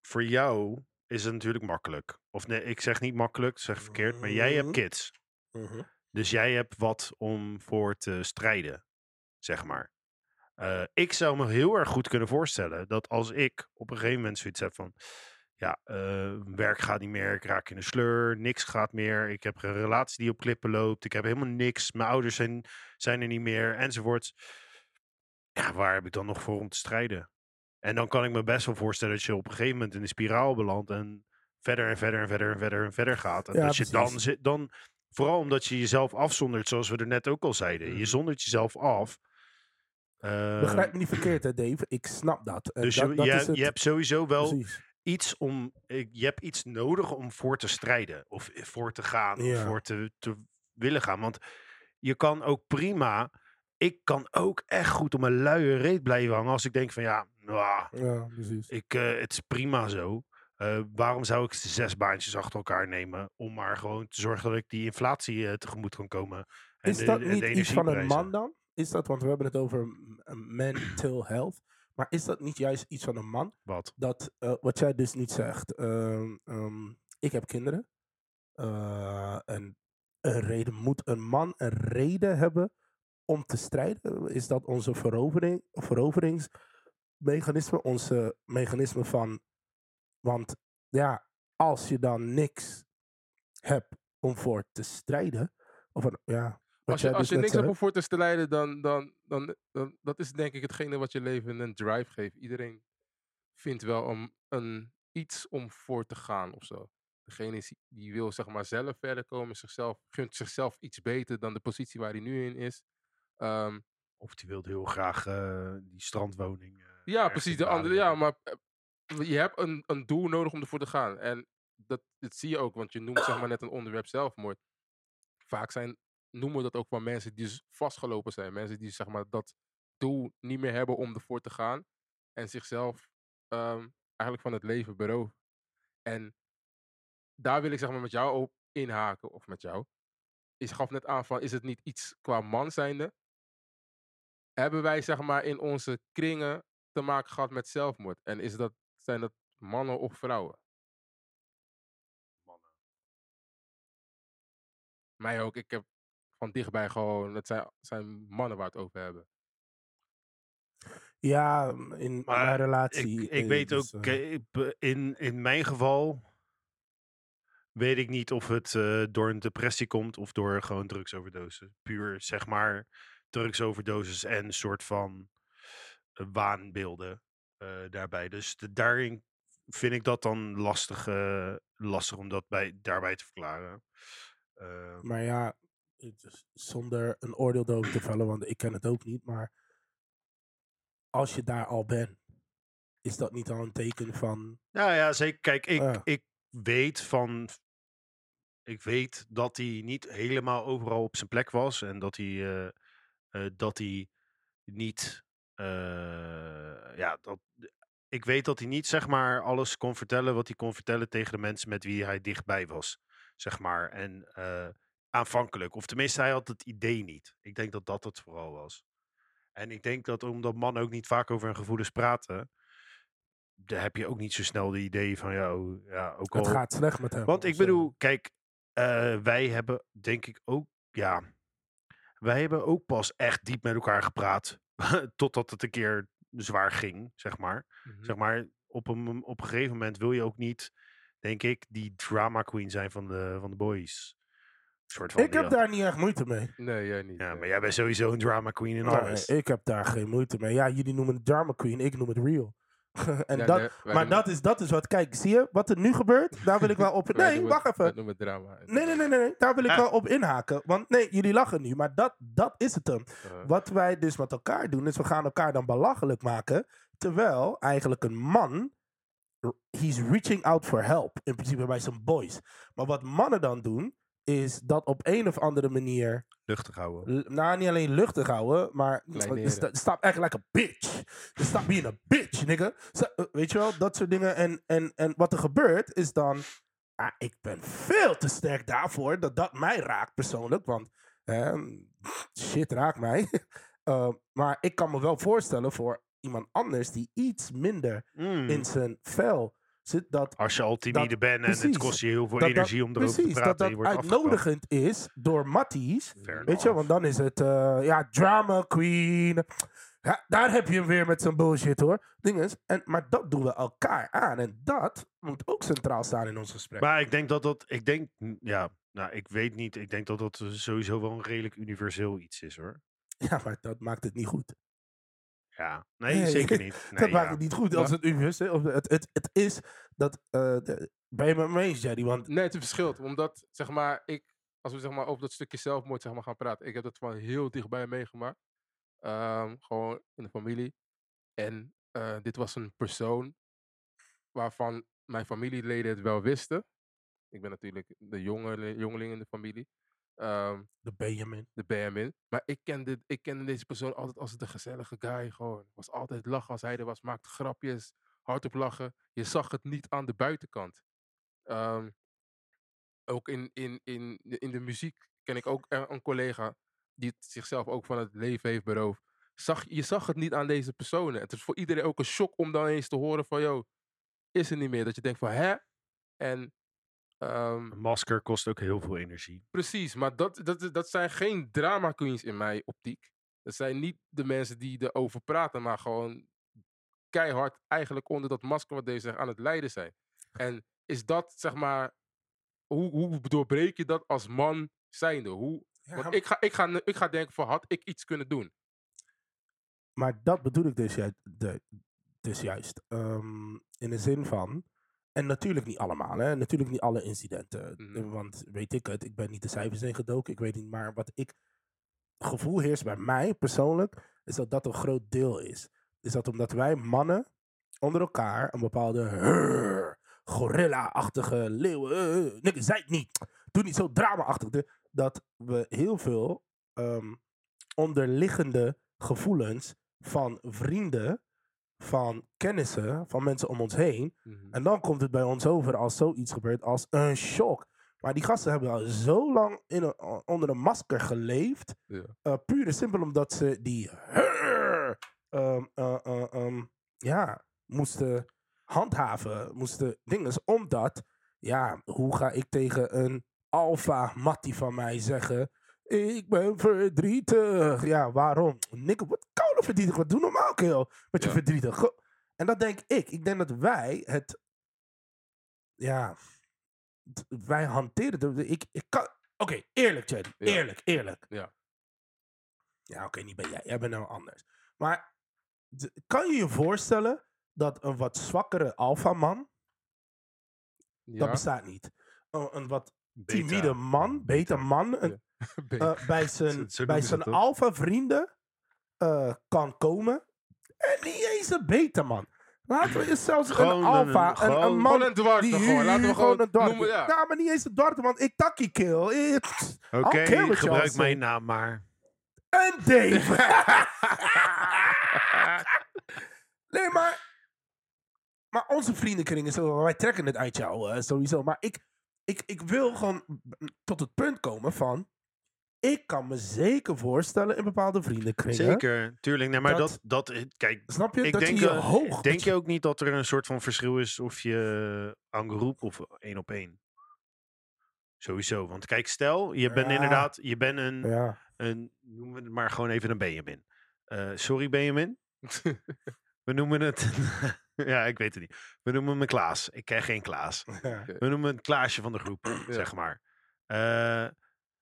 voor jou is het natuurlijk makkelijk. Of nee, ik zeg niet makkelijk, zeg verkeerd, maar jij hebt Mhm. kids. Mhm. Dus jij hebt wat om voor te strijden, zeg maar. Eh, ik zou me heel erg goed kunnen voorstellen dat als ik op een gegeven moment zoiets heb van... Ja, eh, werk gaat niet meer, ik raak in de sleur, niks gaat meer. Ik heb een relatie die op klippen loopt, ik heb helemaal niks. Mijn ouders zijn, zijn er niet meer, enzovoorts. Ja, waar heb ik dan nog voor om te strijden? En dan kan ik me best wel voorstellen dat je op een gegeven moment in de spiraal belandt en verder en verder en verder en verder en verder gaat. En Ja, dat je dan, dan, vooral omdat je jezelf afzondert, zoals we er net ook al zeiden. Je Mhm. zondert jezelf af. Eh, Begrijp me niet verkeerd, hè, Dave. Ik snap dat. En dus dat, je, dat je, is het. je hebt sowieso wel Precies. Iets om, je hebt iets nodig om voor te strijden. Of eh, voor te gaan, of voor te, te willen gaan. Want je kan ook prima, ik kan ook echt goed op mijn luie reet blijven hangen. Als ik denk van ja, nou, Ja, precies. ik, eh, het is prima zo. Eh, waarom zou ik zes baantjes achter elkaar nemen om maar gewoon te zorgen dat ik die inflatie tegemoet kan komen? En Is de- dat niet de iets van een man dan? Is dat, want we hebben het over mental health. Maar is dat niet juist iets van een man? Wat? Dat, eh, wat jij dus niet zegt. ehm, ehm, ik heb kinderen. eh, en een reden, moet een man een reden hebben om te strijden? Is dat onze verovering, veroveringsmechanisme? Onze mechanisme van... Want ja, als je dan niks hebt om voor te strijden... Of een, ja, wat Als je, als dus je niks hebt om voor te strijden, dan, dan, dan, dan dat is denk ik hetgene wat je leven een drive geeft. Iedereen vindt wel een, een, iets om voor te gaan of zo. Degene is, die wil zeg maar zelf verder komen, zichzelf, gunt zichzelf iets beter dan de positie waar hij nu in is. Ehm, Of die wilde heel graag eh, die strandwoning. eh, ja, precies. De andere, ja, maar eh, je hebt een, een doel nodig om ervoor te gaan. En dat, dat zie je ook, want je noemt zeg maar net een onderwerp zelfmoord. vaak zijn, noemen we dat ook van mensen die vastgelopen zijn. Mensen die zeg maar dat doel niet meer hebben om ervoor te gaan. En zichzelf ehm, eigenlijk van het leven beroven. En daar wil ik zeg maar met jou op inhaken, of met jou. Je gaf net aan van, is het niet iets qua man zijnde? Hebben wij zeg maar in onze kringen te maken gehad met zelfmoord? En is dat, zijn dat mannen of vrouwen? Mannen. Mij ook. Ik heb van dichtbij gewoon, het zijn, zijn mannen waar we het over hebben. Ja, in Maar mijn relatie. Ik, ik eh, weet dus, ook, eh, eh, in, in mijn geval weet ik niet of het door een depressie komt of door gewoon drugsoverdosis. Puur, zeg maar, drugsoverdosis en een soort van eh, waanbeelden daarbij. Dus de- daarin vind ik dat dan lastig, lastig om dat bij, daarbij te verklaren. Eh, Maar ja, zonder een oordeel erover te vellen, want ik ken het ook niet. Maar als je daar al bent, is dat niet al een teken van. Nou ja, zeker. Kijk, ik, ik weet van. Ik weet dat hij niet helemaal overal op zijn plek was. En dat hij, eh, eh, dat hij niet. eh, ja, dat, ik weet dat hij niet zeg maar alles kon vertellen wat hij kon vertellen tegen de mensen met wie hij dichtbij was. Zeg maar. En aanvankelijk. Of tenminste, hij had het idee niet. Ik denk dat dat het vooral was. En ik denk dat omdat mannen ook niet vaak over hun gevoelens praten daar heb je ook niet zo snel de idee van, ja, oh, ja ook al... Het gaat slecht met hem. Want ik bedoel, kijk, eh, wij hebben denk ik ook, ja, wij hebben ook pas echt diep met elkaar gepraat, totdat het een keer zwaar ging, zeg maar. Mhm. Zeg maar, op een, op een gegeven moment wil je ook niet, denk ik, die drama queen zijn van de, van de boys. Een soort van, Ik heb ja. daar niet echt moeite mee. Nee, jij niet. Ja, nee. maar jij bent sowieso een drama queen in Nee, alles. ik heb daar geen moeite mee. Ja, jullie noemen het Drama Queen, ik noem het Real. en Ja, dat, nee, maar dat is, dat is wat, kijk, zie je wat er nu gebeurt? Daar wil ik wel op. Nee, noemen- wacht even. noemen het drama. Nee, nee, nee, nee, nee, daar wil ik Ah. wel op inhaken. Want nee, jullie lachen nu, maar dat, dat is het hem. Uh, Wat wij dus met elkaar doen, is we gaan elkaar dan belachelijk maken. Terwijl eigenlijk een man, he's reaching out for help. In principe bij zijn boys. Maar wat mannen dan doen, is dat op een of andere manier Luchtig houden. L- nou, niet alleen luchtig houden, maar stop echt like a bitch. Je stop being a bitch, nigga. Eh, weet je wel, dat soort dingen. En, en, en wat er gebeurt is dan... Ah, ik ben veel te sterk daarvoor dat dat mij raakt persoonlijk. Want ehm, shit raakt mij. Eh, maar ik kan me wel voorstellen voor iemand anders die iets minder Mm. in zijn vel zit. Dat Als je al timide dat- bent en het kost je heel veel dat, dat- energie om erover precies, te praten. dat dat wordt afgekapt. uitnodigend is door matties. Fair Weet je, want dan is het, eh, ja, drama queen. Ja, daar heb je hem weer met zijn bullshit hoor. Dinges. En, maar dat doen we elkaar aan. En dat moet ook centraal staan in ons gesprek. Maar ik denk dat dat, ik denk, mm, ja, nou, ik weet niet. Ik denk dat dat sowieso wel een redelijk universeel iets is hoor. Ja, maar dat maakt het niet goed. Ja, nee, Nee, zeker niet. Nee, dat ja. maakt het niet goed als het universeel of het, het, het is dat. eh, de- ben je met me eens, Jerry? Want Nee, het verschilt. Omdat, zeg maar, ik, als we zeg maar, over dat stukje zelfmoord zeg maar, gaan praten. Ik heb dat van heel dichtbij meegemaakt. Ehm, gewoon in de familie. En eh, dit was een persoon waarvan mijn familieleden het wel wisten. Ik ben natuurlijk de jonge, jongeling in de familie. Ehm, de Benjamin. de Benjamin. Maar ik kende, ik kende deze persoon altijd als de gezellige guy. Gewoon. Was altijd lachen als hij er was. Maakte grapjes. Hardop lachen. Je zag het niet aan de buitenkant. Ehm, ook in, in, in, de- in de muziek ken ik ook een, een collega die het zichzelf ook van het leven heeft beroofd. Zag, je zag het niet aan deze personen. Het is voor iedereen ook een shock om dan eens te horen van, yo, is er niet meer. Dat je denkt van, hè? En ehm, Een masker kost ook heel veel energie. Precies, maar dat, dat, dat zijn geen drama queens in mijn optiek. Dat zijn niet de mensen die erover praten, maar gewoon keihard eigenlijk onder dat masker wat deze zegt aan het lijden zijn. En is dat, zeg maar, hoe, hoe doorbreek je dat als man zijnde? Hoe, want ik ga, ik, ga, ik ga denken van, had ik iets kunnen doen? Maar dat bedoel ik dus, juist, de, dus juist. Ehm, in de zin van. En natuurlijk niet allemaal, hè? Natuurlijk niet alle incidenten. Mhm. Eh, Want weet ik het, ik ben niet de cijfers ingedoken. Ik weet niet, maar wat ik. gevoel heerst bij mij persoonlijk. is dat dat een groot deel is. Is dat omdat wij mannen onder elkaar een bepaalde. Gorilla-achtige leeuwen. Uh, nee, zij het niet. Doe niet zo drama-achtig. Dat we heel veel ehm, onderliggende gevoelens van vrienden, van kennissen, van mensen om ons heen. Mhm. En dan komt het bij ons over als zoiets gebeurt als een shock. Maar die gasten hebben al zo lang in een, onder een masker geleefd. Ja. eh, puur en simpel omdat ze die ehm, eh, eh, ehm, ja, moesten handhaven, moesten dingen. Omdat, ja, hoe ga ik tegen een alfa mattie van mij zeggen... Ik ben verdrietig. Ja, waarom? Nikke, wat koude verdrietig. Wat doe normaal, kill. Met je Ja. verdrietig. En dat denk ik. Ik denk dat wij het... Ja... Wij hanteren het. Ik, ik kan... Oké, eerlijk, Jerry. Ja. Eerlijk, eerlijk. Ja. Ja, oké, niet bij jij. Jij bent nou anders. Maar kan je je voorstellen dat een wat zwakkere alfaman... Dat Ja. bestaat niet. Een, een wat timide man, beta man... Een, Beter. eh, bij zijn, Zo- zo bij zijn alpha vrienden eh, kan komen. En niet eens een beta man. Laten we eens zelfs Gewoon een een- alpha, een, gewoon- een man een dwarte, die gewoon. Laten we gewoon een dwarte. noemen, ja. Nou, maar niet eens een dwarte man. Ik takkie kill. Oké, it, gebruik mijn naam maar. En Dave. nee, maar... Maar onze vriendenkring is. Wij trekken het uit jou eh, sowieso. Maar ik, ik, ik wil gewoon tot het punt komen van... Ik kan me zeker voorstellen in bepaalde vriendenkringen. Zeker, tuurlijk. Nee, maar Dat- dat, dat, kijk, Snap je? Ik dat denk, je je eh, hoog... denk je ook niet dat er een soort van verschil is of je aan groep of één op één? Sowieso, want kijk, stel, je bent Ja. inderdaad, je bent een, Ja. een, noemen we het maar gewoon even een Benjamin. Eh, sorry Benjamin, we noemen het, ja, ik weet het niet. We noemen hem Klaas. Ik ken geen Klaas. ja. We noemen het Klaasje van de groep, zeg maar. Eh,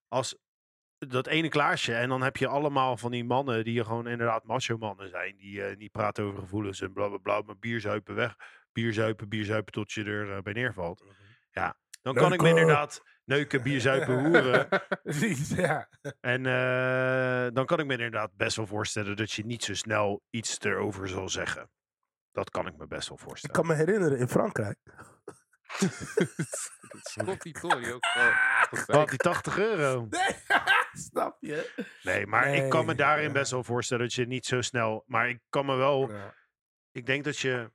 als dat ene Klaasje, en dan heb je allemaal van die mannen die gewoon inderdaad macho mannen zijn, die eh, niet praten over gevoelens en bla bla bla, maar bierzuipen weg, bierzuipen, bierzuipen tot je er eh, bij neervalt. Ja, dan kan ik me inderdaad neuken, bierzuipen, hoeren. Ja. En eh, dan kan ik me inderdaad best wel voorstellen dat je niet zo snel iets erover zal zeggen. Dat kan ik me best wel Ik voorstellen. kan me herinneren in Frankrijk. Tory ook. Wat, die 80 euro? Nee, snap je? Nee, maar ik kan me daarin ja. best wel voorstellen dat je niet zo snel. Maar ik kan me wel. Ja. Ik denk dat je.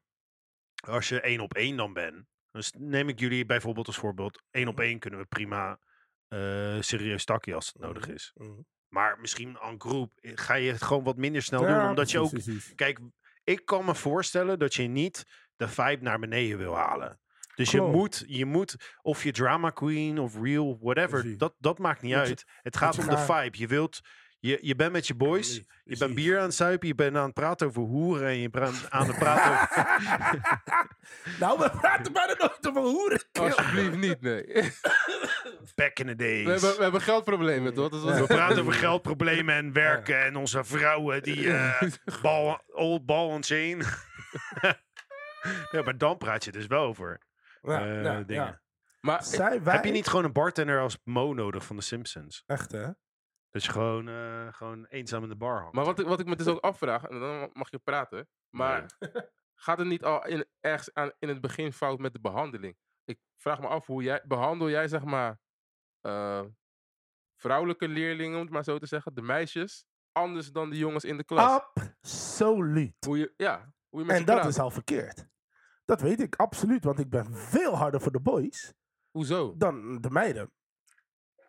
Als je één op één dan bent. Dus neem ik jullie bijvoorbeeld als voorbeeld. Één op één kunnen we prima. eh, serieus takkie als het nodig is. Mhm. Maar misschien aan groep eh, ga je het gewoon wat minder snel Ja, doen. Omdat je ook. precies. Kijk, ik kan me voorstellen dat je niet de vibe naar beneden wil halen. Dus je moet, je moet, of je drama queen of real, whatever, Precies. dat, dat maakt niet je- uit. Het gaat om de vibe. Je wilt, je, je bent met je boys, Precies, je bent bier aan het zuipen, je bent aan het praten over hoeren en je bent aan het praten over... nou, we praten bijna nooit over hoeren. Alsjeblieft niet, nee. back in the days. We hebben, we hebben geldproblemen, toch? Dat We praten over geldproblemen en werken en onze vrouwen die eh bal, old ball on chain. ja, maar dan praat je dus wel over Ja, eh, ja, dingen. ja. Maar Zij, wij, Heb je niet gewoon een bartender als Mo nodig van de Simpsons? Echt, hè? Dat je gewoon, eh, gewoon eenzaam in de bar hangt. Maar wat ik, wat ik me dus ook afvraag, en dan mag je praten, maar gaat het niet al in, ergens aan, in het begin fout met de behandeling? Ik vraag me af, hoe jij, behandel jij zeg maar eh, vrouwelijke leerlingen, om het maar zo te zeggen, de meisjes, anders dan de jongens in de klas? Absoluut. Hoe je, ja, hoe je met En ze dat praat. is al verkeerd. Dat weet ik absoluut, want ik ben veel harder voor de boys Hoezo? dan de meiden.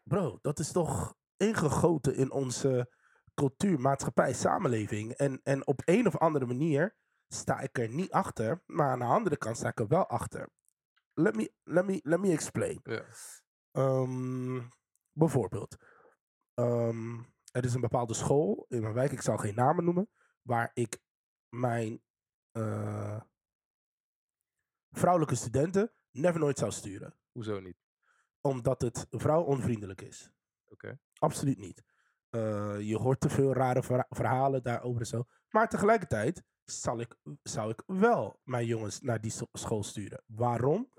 Bro, dat is toch ingegoten in onze cultuur, maatschappij, samenleving. En, en op een of andere manier sta ik er niet achter, maar aan de andere kant sta ik er wel achter. Let me, let me, let me explain. Ja. Ehm, bijvoorbeeld, ehm, er is een bepaalde school in mijn wijk, ik zal geen namen noemen, waar ik mijn eh, vrouwelijke studenten never nooit zou sturen. Hoezo niet? Omdat het vrouwonvriendelijk is. Oké. Absoluut niet. Eh, je hoort te veel rare verha- verhalen daarover en zo. Maar tegelijkertijd zal ik, zou ik wel mijn jongens naar die school sturen. Waarom?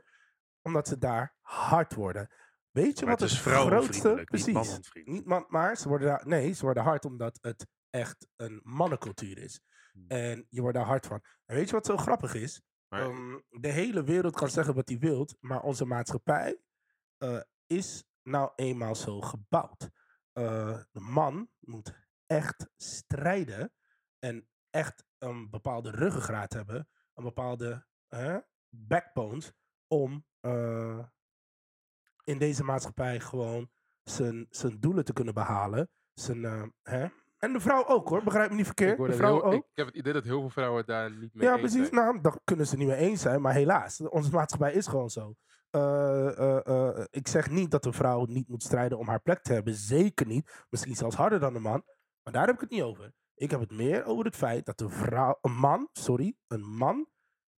Omdat ze daar hard worden. Weet je Maar wat het is het grootste... Precies. Niet man, maar ze worden daar... Nee, ze worden hard omdat het echt een mannencultuur is. Hmm. En je wordt daar hard van. En weet je wat zo grappig is? Maar- Ehm, de hele wereld kan zeggen wat hij wilt, maar onze maatschappij eh, is nou eenmaal zo gebouwd. Eh, de man moet echt strijden en echt een bepaalde ruggengraat hebben, een bepaalde hè, backbones om eh, in deze maatschappij gewoon zijn, zijn doelen te kunnen behalen. Zijn, hè? En de vrouw ook hoor, begrijp me niet verkeerd. De vrouw heel- ook. ik heb het idee dat heel veel vrouwen daar niet mee Ja, eens precies. zijn. Nou, daar kunnen ze niet mee eens zijn, maar helaas, onze maatschappij is gewoon zo. Eh, eh, eh, ik zeg niet dat een vrouw niet moet strijden om haar plek te hebben. Zeker niet. Misschien zelfs harder dan een man. Maar daar heb ik het niet over. Ik heb het meer over het feit dat een vrouw, een man, sorry, een man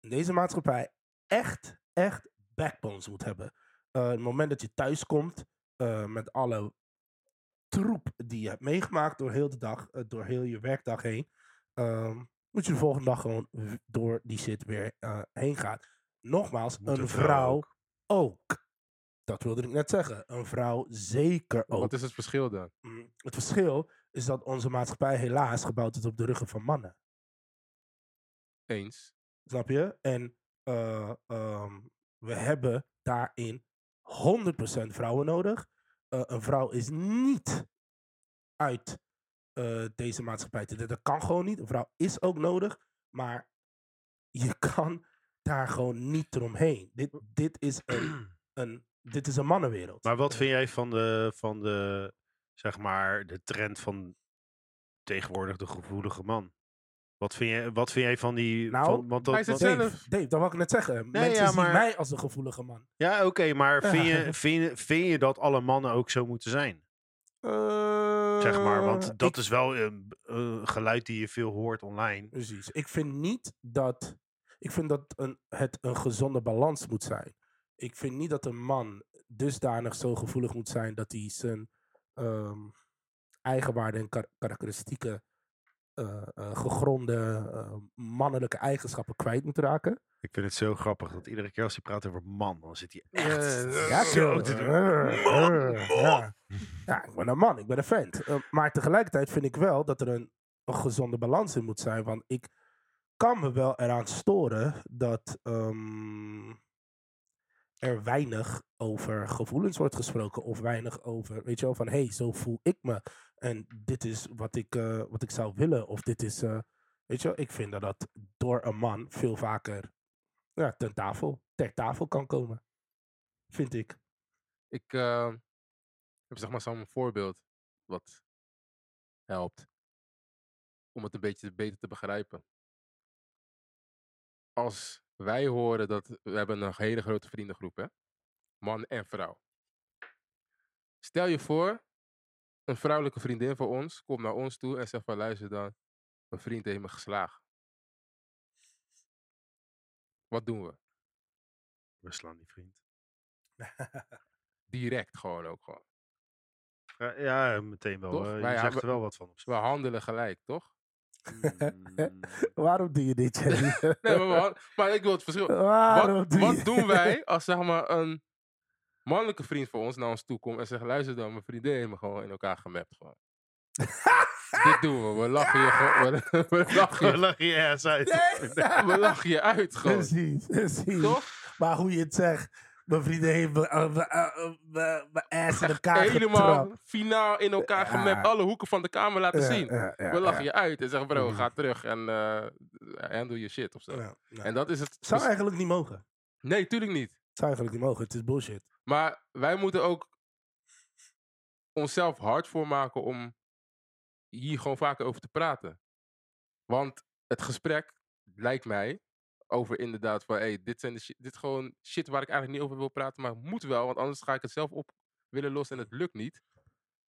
in deze maatschappij echt, echt backbones moet hebben. Het moment dat je thuis komt met alle troep die je hebt meegemaakt door heel de dag, eh, door heel je werkdag heen, ehm, moet je de volgende dag gewoon door die shit weer eh, heen gaan. Nogmaals, Moet een vrouw vrouw ook. ook. Dat wilde ik net zeggen. Een vrouw zeker ook. Wat is het verschil dan? Mm, Het verschil is dat onze maatschappij helaas gebouwd is op de ruggen van mannen. Eens. Snap je? En eh, ehm, we hebben daarin 100% vrouwen nodig. Eh, een vrouw is niet uit eh, deze maatschappij te Dat kan gewoon niet. Een vrouw is ook nodig. Maar je kan daar gewoon niet eromheen. Dit, dit, is, een, een, dit is een mannenwereld. Maar wat vind jij van de, van de, zeg maar, de trend van tegenwoordig de gevoelige man? Wat vind jij, wat vind jij van die... Nou, van, want dat, hij want- zelf. Dave, Dave, dat wou ik net zeggen. Mensen ja, zien mij als een gevoelige man. Ja, oké, maar vind Ja. je, vind, je, vind je dat alle mannen ook zo moeten zijn? Zeg maar, Eh, want dat ik- is wel een, een geluid die je veel hoort online. Precies. Ik vind niet dat. Ik vind dat een, het een gezonde balans moet zijn. Ik vind niet dat een man dusdanig zo gevoelig moet zijn dat hij zijn ehm eigenwaarden en kar- karakteristieke eh, gegronde eh, mannelijke eigenschappen kwijt moet raken. Ik vind het zo grappig dat iedere keer als hij praat over man, dan zit hij echt Ja, zo te doen. Man, man. Ja. ik ben een man, ik ben een vent. Maar tegelijkertijd vind ik wel dat er een, een gezonde balans in moet zijn. Want ik kan me wel eraan storen dat ehm, er weinig over gevoelens wordt gesproken. Of weinig over, weet je wel, van hé, hey, zo voel ik me. En dit is wat ik, eh, wat ik zou willen. Of dit is, eh, weet je wel, ik vind dat dat door een man veel vaker ja, ten tafel, ter tafel kan komen. Vind ik. Ik eh, heb zeg maar zo'n voorbeeld wat helpt om het een beetje beter te begrijpen. Als wij horen dat we hebben een hele grote vriendengroep, hè? man en vrouw. Stel je voor, een vrouwelijke vriendin van ons komt naar ons toe en zegt van luister dan, mijn vriend heeft me geslagen. Wat doen we? We slaan die vriend. Direct gewoon ook gewoon. Ja, ja, meteen wel. Toch? eh, je Wij zegt er wel wat van. Op We handelen gelijk, toch? Waarom doe je dit, Jerry? Nee, maar, han- maar ik wil het verschil. Waarom Wat, doe wat je doen wij als zeg maar een mannelijke vriend van ons naar ons toe komt en zegt: luister dan, mijn vriendin heeft me gewoon in elkaar gemapt. Gewoon. Dit doen we. We lachen je gewoon. We, we lachen We lachen je ass uit. we lachen je uit gewoon. Precies, precies. Toch? Maar hoe je het zegt, mijn vrienden heeft me- eh, eh, eh, mijn ass in elkaar Helemaal getrapt. finaal in elkaar Ja. gemapt. Alle hoeken van de kamer laten zien. we lachen je uit en zeggen: bro, Mhm. ga terug en handle je shit of zo. En dat is het. Zou eigenlijk niet mogen. Nee, tuurlijk niet. Zou eigenlijk niet mogen. Het is bullshit. Maar wij moeten ook onszelf hard voor maken om hier gewoon vaker over te praten. Want het gesprek lijkt mij over inderdaad van, hey, dit zijn de shit, dit gewoon shit waar ik eigenlijk niet over wil praten, maar moet wel, want anders ga ik het zelf op willen lossen en het lukt niet.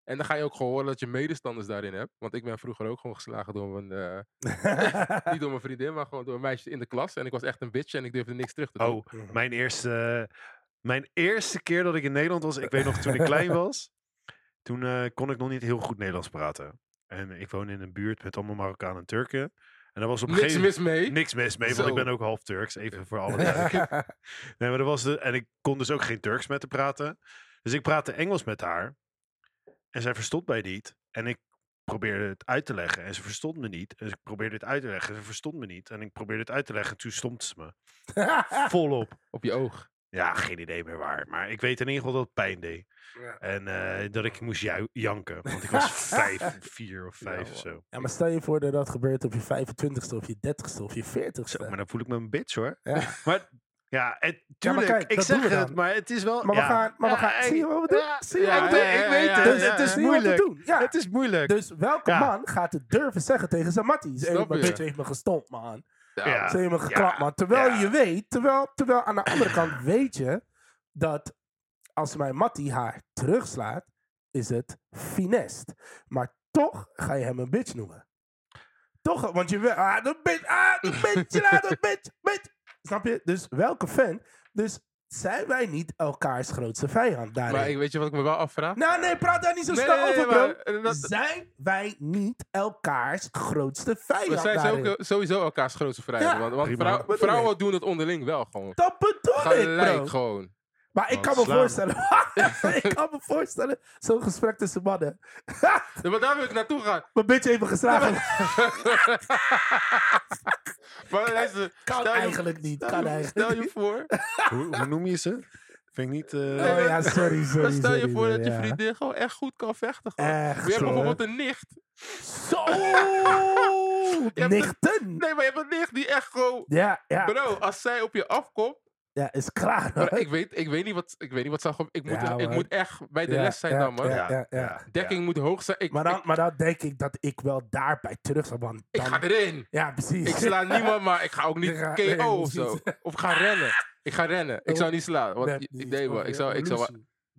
En dan ga je ook gewoon horen dat je medestanders daarin hebt. Want ik ben vroeger ook gewoon geslagen door mijn, eh, niet door mijn vriendin, maar gewoon door een meisje in de klas. En ik was echt een bitch en ik durfde niks terug te doen. Oh, mijn eerste, mijn eerste keer dat ik in Nederland was, ik weet nog toen ik klein was, toen eh, kon ik nog niet heel goed Nederlands praten. En ik woon in een buurt met allemaal Marokkanen en Turken. En dat was op een Niks gegeven mis mee. Niks mis mee, want ik ben ook half Turks, even voor alle duidelijkheid. Nee, maar dat was de, en ik kon dus ook geen Turks met haar praten. Dus ik praatte Engels met haar. En zij verstond mij niet. En ik probeerde het uit te leggen. En ze verstond me niet. En ik probeerde het uit te leggen. En ze verstond me niet. En ik probeerde het uit te leggen. En toen stond ze me. Volop. Op je oog. Ja, geen idee meer waar. Maar ik weet in ieder geval dat het pijn deed. Ja. En eh, dat ik moest jou- janken. Want ik was vijf, vier of vijf Ja, of zo. Ja, maar stel je voor dat dat gebeurt op je 25ste of je 30ste of je 40ste. Zo, maar dan voel ik me een bitch hoor. Ja. Maar ja, het, tuurlijk, kijk, ik zeg het, maar het is wel... Maar we ja. gaan, maar we Ja, gaan, ik- zie je wat we doen? ja, zie je ja, wat we ik doen? ik weet ja, het. Dus ja, het is moeilijk. doen. Ja. Het is moeilijk. Dus welke Ja. man gaat het durven zeggen tegen zijn matties? Hey, mijn bitch heeft me gestompt, man. Ja. Ze me geklapt, man. Terwijl je weet, terwijl, terwijl aan de andere kant weet je dat als mijn mattie haar terugslaat, is het finest. Maar toch ga je hem een bitch noemen. Toch, want je weet, ah, de bitch, ah, de bitch, ja, de bitch, bitch. Snap je? Dus welke fan? Dus zijn wij niet elkaars grootste vijand daarin? Maar ik, weet je wat ik me wel afvraag? Nou, nee, praat daar niet zo Nee, snel nee, nee, over, bro. maar, eh, dat- Zijn wij niet elkaars grootste vijand We zijn daarin? sowieso elkaars grootste. Ja, want vrouw- vrouwen doen het onderling wel gewoon. Dat bedoel ik, Gelijk bro. gewoon. Maar ik Want kan me slaan. voorstellen, ik kan me voorstellen, zo'n gesprek tussen mannen. Ja, maar daar wil ik naartoe gaan. Mijn bitch heeft me geslagen. Maar luister, Kan stel je- eigenlijk niet, stel kan je- eigenlijk Stel je niet. voor, hoe, hoe noem je ze? Vind ik niet... eh, Oh ja, sorry, sorry. maar stel je sorry, voor dat je ja. vriendin gewoon echt goed kan vechten. Gewoon. Echt, Je hebt hoor. bijvoorbeeld een nicht. Zo! Nichten! Nee, maar je hebt een nicht die echt gewoon... Ja, ja. Bro, als zij op je afkomt... Ja, is klaar, Maar ik, weet, ik, weet niet wat, ik weet niet wat zou... ge- Ik moet, Ja, ik moet echt bij de Ja, les zijn ja, dan, man. ja, ja, ja. Dekking moet hoog zijn. Ik, Maar dan, ik, maar dan denk ik dat ik wel daarbij terug zou, want ik dan... ga erin. Ja, precies. Ik sla niemand, maar ik ga ook niet KO nee, of zo. Of ga rennen. Ik ga rennen. Ik zou niet slaan. Want Nee, ik- deed wel. Oh, Ik zou, ik zou,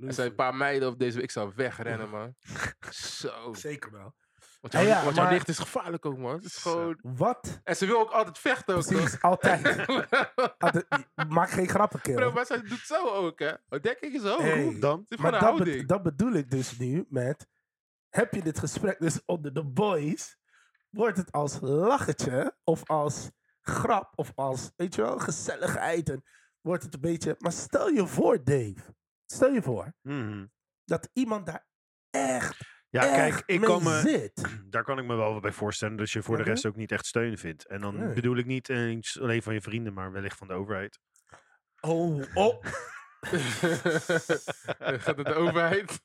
er zijn een paar meiden op deze week. Ik zou wegrennen, man. Zo. Zeker wel. Want, jouw, Ja, ja, want jouw maar- nicht is gevaarlijk ook, man. Het is gewoon... Wat? En ze wil ook altijd vechten ook. Precies, altijd. Altijd- Maak geen grappen, Bro, kerel. maar zij doet zo ook, hè. Dekking is hoog. Hey. Hoe? Dan? Maar dat, be- dat bedoel ik dus nu met... Heb je dit gesprek dus onder de boys... Wordt het als lachetje of als grap of als, weet je wel, gezelligheid. En wordt het een beetje... Maar stel je voor, Dave. Stel je voor Mhm. dat iemand daar echt, Ja, echt kijk, ik kan me, zit. daar kan ik me wel bij voorstellen dat je voor de Mhm. rest ook niet echt steun vindt. En dan Nee. bedoel ik niet eens alleen van je vrienden, maar wellicht van de overheid. Oh, oh. Gaat het de overheid?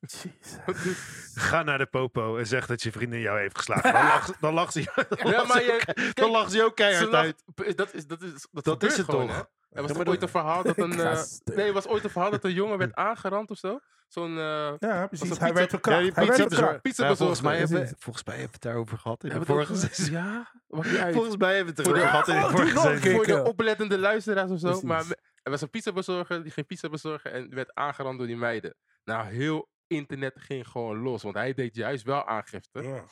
Jezus. Ga naar de popo en zeg dat je vriendin jou heeft geslagen. Dan lacht, dan lacht ze, dan Ja, lacht maar ze ook, je- dan kijk, lacht ze ook Ze keihard lacht- uit. Dat is, dat is, dat Dat gebeurt is het gewoon, toch? hè? Er was ooit een verhaal dat een... Eh, stuk. nee, was ooit een verhaal dat een jongen werd aangerand of zo. Zo'n... eh, Ja, precies. Hij pizza- werd verkracht. Ja, die Hij werd pizza verkracht. pizza Ja, volgens, mij bezorger. hebben, volgens mij hebben we het daarover gehad in de hebben we het vorige seizoen. Ja? Volgens mij hebben we het Voor de- erover gehad in de Oh, vorige keer. voor de oplettende luisteraars of zo. Precies. Maar er was een pizzabezorger, die ging pizza bezorgen en werd aangerand door die meiden. Nou, heel internet ging gewoon los, want hij deed juist wel aangifte. Ja.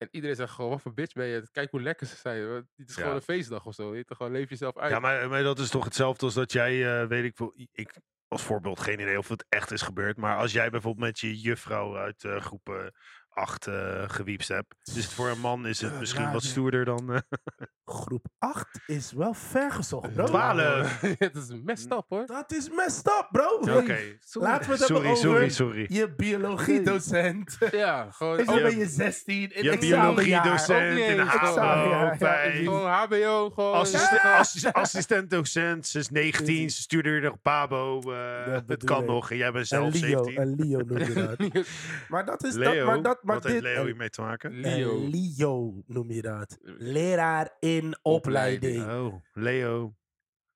En iedereen zegt gewoon, wat voor bitch ben je? Kijk hoe lekker ze zijn. Het is Ja. gewoon een feestdag of zo. Je gewoon, leef jezelf uit. Ja, maar, maar dat is toch hetzelfde als dat jij, eh, weet ik wel, ik als voorbeeld geen idee of het echt is gebeurd, maar als jij bijvoorbeeld met je juffrouw uit eh groep 8 eh gewiepst hebt, dus voor een man is het misschien raar, wat stoerder dan... eh, Groep 8 is wel ver gezocht, bro. Twaalf. Het is messed up hoor. Dat is messed up, bro. Oké, Laten we het sorry, hebben sorry, over sorry. je biologiedocent. Ja, gewoon... Is ook- je ben je 16 in Je biologiedocent in de eens, gewoon. HBO, gewoon... assist- ja. assi- assistent-docent, ze is 19, Precies. ze studeerde nog Pabo, eh, Dat het kan ik. nog en jij bent Een zelf Leo, 17. een Leo noem je dat. Maar dat is Leo, dat, maar dat, wat dit, heeft Leo hiermee te maken? Leo. Een Leo noem je dat. Leraar in opleiding. Oh, Leo,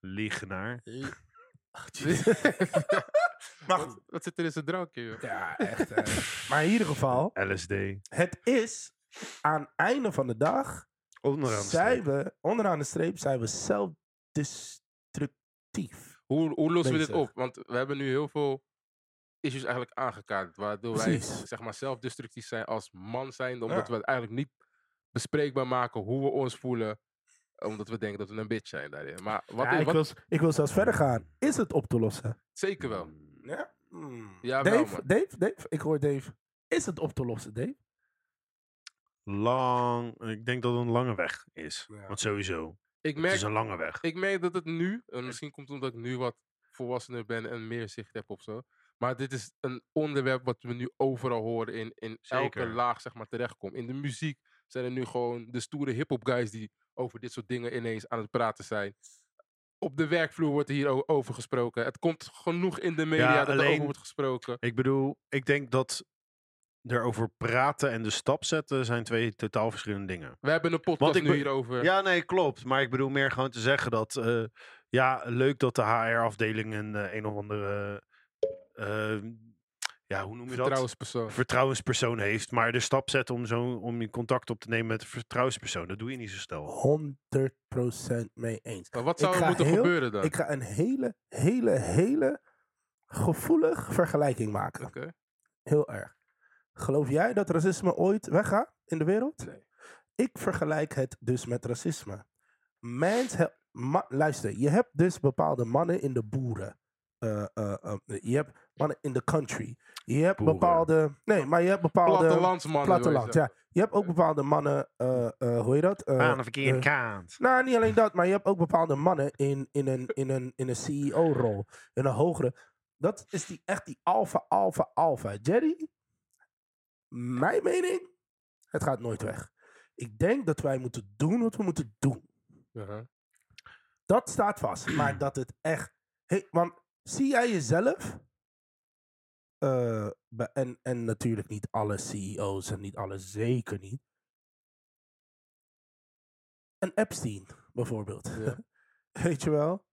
liegenaar. Le-. Maar goed. Wat, wat zit er in zijn drankje, joh? Ja, echt. eh. Maar in ieder geval, LSD. het is aan het einde van de dag, Onderaan de zijn streep. we, onderaan de streep, zijn we zelfdestructief. Hoe, hoe lossen we dit op? Want we hebben nu heel veel issues eigenlijk aangekaart. Waardoor wij Precies. zeg maar, zelfdestructief zijn als man zijn. Omdat Ja. we het eigenlijk niet bespreekbaar maken hoe we ons voelen. Omdat we denken dat we een bitch zijn daarin. Maar wat, Ja, is- ik, wat, wil, ik wil zelfs verder gaan. Is het op te lossen? zeker wel. Ja? Hmm. Ja, Dave. Dave, Dave, ik hoor Dave. Is het op te lossen, Dave? Lang, ik denk dat het een lange weg is. Ja. Want sowieso, Ik het merk, is een lange weg. ik merk dat het nu, en misschien komt het omdat ik nu wat volwassener ben en meer zicht heb of zo. Maar dit is een onderwerp wat we nu overal horen in, in elke laag zeg maar, terechtkomt. In de muziek zijn er nu gewoon de stoere hip-hop guys die over dit soort dingen ineens aan het praten zijn. op de werkvloer wordt hier o- over gesproken. Het komt genoeg in de media dat er over wordt gesproken. Ik bedoel, ik denk dat erover praten en de stap zetten zijn twee totaal verschillende dingen. We hebben een podcast nu hierover. Ja, nee, klopt. Maar ik bedoel meer gewoon te zeggen dat... eh, ja, leuk dat de HR-afdeling een eh, een of andere... eh, ja, hoe noem je dat? Vertrouwenspersoon. Vertrouwenspersoon heeft. Maar de stap zetten om, zo, om je contact op te nemen met een vertrouwenspersoon... dat doe je niet zo snel. 100% mee eens. Maar wat Ik zou er moeten heel- gebeuren dan? Ik ga een hele, hele, hele gevoelig vergelijking maken. Oké. Heel erg. Geloof jij dat racisme ooit weggaat in de wereld? Nee. Ik vergelijk het dus met racisme. Mens he- ma- luister, je hebt dus bepaalde mannen in de boeren. Je hebt mannen in de country. Je hebt Boeren. bepaalde. Nee, maar je hebt bepaalde. Plattelandsmannen. Platteland, ja. Je hebt ook bepaalde mannen. eh, eh, hoe heet dat? Eh, Aan de verkeerde kant. nou, niet alleen dat, maar je hebt ook bepaalde mannen in, in een, in een, in een CEO-rol. In een hogere. Dat is die, echt die alpha, alpha, alpha. Jerry, mijn mening, het gaat nooit weg. Ik denk dat wij moeten doen wat we moeten doen. Ja. Dat staat vast. Maar dat het echt. Hey, want zie jij jezelf. eh, bij- en, en natuurlijk niet alle CEO's en niet alle, zeker niet. Een Epstein, bijvoorbeeld. Ja. Weet je wel?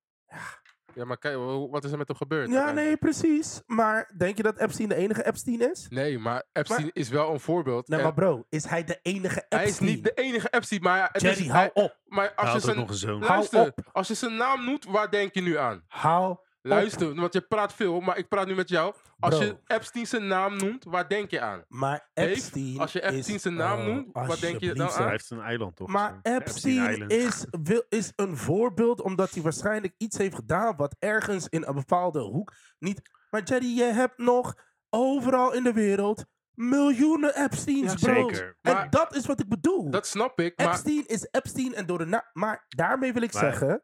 ja, maar kijk, wa- wat is er met hem gebeurd? Ja, nee, precies. Maar denk je dat Epstein de enige Epstein is? Nee, maar Epstein is wel een voorbeeld. Nee, maar bro, is hij de enige Epstein? hij is niet de enige Epstein, maar, het is- hou hij- op. maar Hij als je zijn... nog een zoon. Hou Luister, op. als je zijn naam noemt, waar denk je nu aan? Hou Luister, want je praat veel, maar ik praat nu met jou. Als Bro. je Epstein zijn naam noemt, waar denk je aan? Maar Dave, Epstein als je Epstein is, zijn naam noemt, wat denk je dan aan? Hij heeft een eiland, toch? Maar. Epstein is, wil, is een voorbeeld omdat hij waarschijnlijk iets heeft gedaan wat ergens in een bepaalde hoek niet. Maar Jerry, je hebt nog overal in de wereld miljoenen Epsteins, Ja, bro. zeker. En Maar- dat is wat ik bedoel. Dat snap ik, maar Epstein is Epstein en door de na Maar daarmee wil ik Maar- zeggen,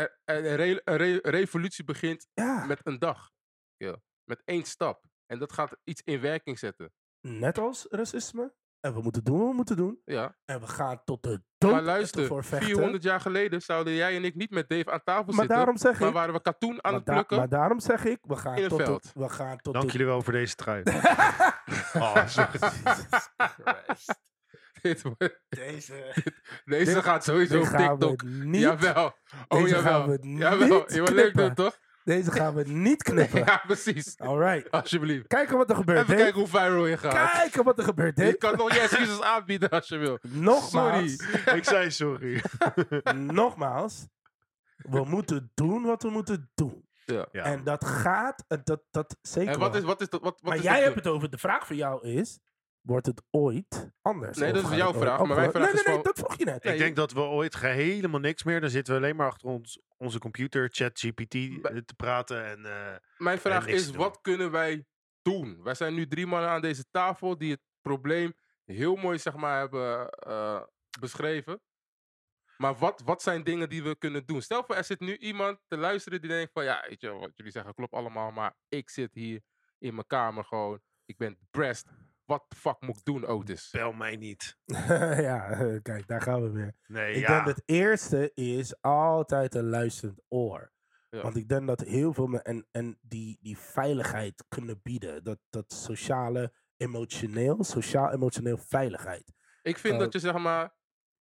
er- er- een, re- een re- revolutie begint ja, met een dag. Ja, Met één stap. En dat gaat iets in werking zetten. net als racisme. En we moeten doen wat we moeten doen. Ja. En we gaan tot de dood Maar luister, ervoor vechten. 400 jaar geleden zouden jij en ik niet met Dave aan tafel maar zitten. daarom zeg maar ik, waren we katoen aan het plukken. maar daarom zeg ik, we gaan In het tot veld. de, we gaan tot Dank de jullie wel voor deze trui. Oh, sorry. Dit wordt- Deze, Deze Dit- gaat sowieso op gaan we TikTok. niet, Jawel. Oh, Deze gaan jawel. we Jawel. niet Je wil leuk doen, toch? deze gaan we niet knippen. ja, precies. Alright. Alsjeblieft. Kijken wat er gebeurt, Even kijken hoe viral je gaat. Kijken wat er gebeurt, Je Dave. kan nog je excuses aanbieden als je wil. Nogmaals, Sorry. ik zei sorry. nogmaals. We moeten doen wat we moeten doen. Ja. Ja. En dat gaat, dat, dat zeker En wat wel. is, wat is dat? Wat, wat maar is jij dat hebt het over, de vraag voor jou is, wordt het ooit anders? Nee, dat is jouw vraag, maar opgelost? vraag nee, nee, nee, dat vroeg je net. Nee, ik denk dat we ooit helemaal niks meer. Dan zitten we alleen maar achter ons, onze computer, ChatGPT, eh, te praten. En, eh, Mijn vraag is, wat kunnen wij doen? Wij zijn nu drie mannen aan deze tafel die het probleem heel mooi zeg maar, hebben eh, beschreven. Maar wat, wat zijn dingen die we kunnen doen? Stel voor, er zit nu iemand te luisteren die denkt van... Ja, weet je, wat jullie zeggen klopt allemaal, maar ik zit hier in mijn kamer gewoon. Ik ben depressed. Wat de fuck moet ik doen, Otis? bel mij niet. ja, eh, kijk, daar gaan we weer. Nee, Ik ja. denk het eerste is altijd een luisterend oor. Ja. Want ik denk dat heel veel me en, en die, die veiligheid kunnen bieden. Dat, dat sociale, emotioneel, sociaal-emotioneel veiligheid. Ik vind dat je zeg maar...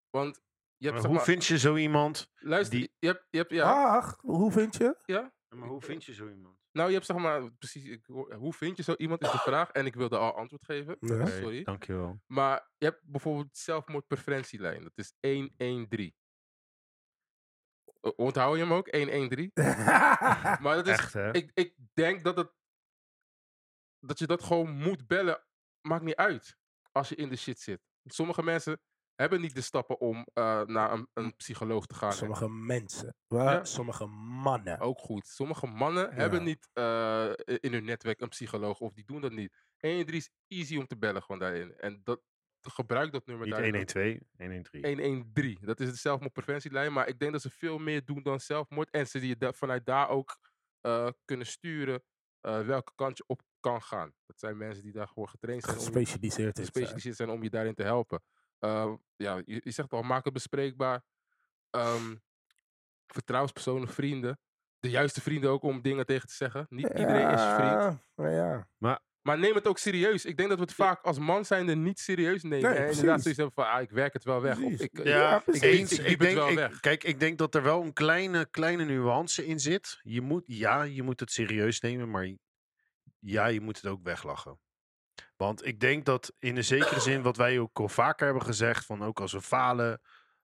Want je hebt Maar zeg hoe maar... vind je zo iemand? Luister, die- je hebt... Je hebt ja, Ach, hoe vind je? ja? Maar hoe vind je zo iemand? Nou, je hebt zeg maar... Precies, ik, hoe vind je zo iemand is de vraag. En ik wilde al antwoord geven. Oké, Sorry. Dankjewel. Maar je hebt bijvoorbeeld zelfmoordpreventielijn. Dat is 113. O- Onthoud je hem ook? 113? Maar dat is, Echt, hè? ik, ik denk dat, het, dat je dat gewoon moet bellen. Maakt niet uit als je in de shit zit. Sommige mensen hebben niet de stappen om eh, naar een, een psycholoog te gaan. sommige mensen, Ja. sommige mannen. Ook goed. Sommige mannen hebben niet eh, in hun netwerk een psycholoog of die doen dat niet. 113 is easy om te bellen gewoon daarin. En dat, gebruik dat nummer Niet daarin. 112, 113. 113. Dat is de zelfmoordpreventielijn. Maar ik denk dat ze veel meer doen dan zelfmoord. En ze die vanuit daar ook eh, kunnen sturen eh, welke kant je op kan gaan. Dat zijn mensen die daar gewoon getraind zijn. om je- Gespecialiseerd is. gespecialiseerd zijn om je daarin te helpen. Eh, ja, je, je zegt al, maak het bespreekbaar. Ehm, vertrouwenspersonen, vrienden. De juiste vrienden ook om dingen tegen te zeggen. Niet iedereen is je vriend. Ja, ja. Maar neem het ook serieus. Ik denk dat we het vaak als man zijnde niet serieus nemen. Nee, en inderdaad zoiets hebben van, ah, ik werk het wel weg. Of ik, eh, Ja, Ja, ik, precies. ik, eens. ik, Ik diep het denk, wel ik- weg. kijk, ik denk dat er wel een kleine, kleine nuance in zit. Je moet, ja, je moet het serieus nemen, maar ja, je moet het ook weglachen. Want ik denk dat in de zekere zin, wat wij ook al vaker hebben gezegd, van ook als we falen,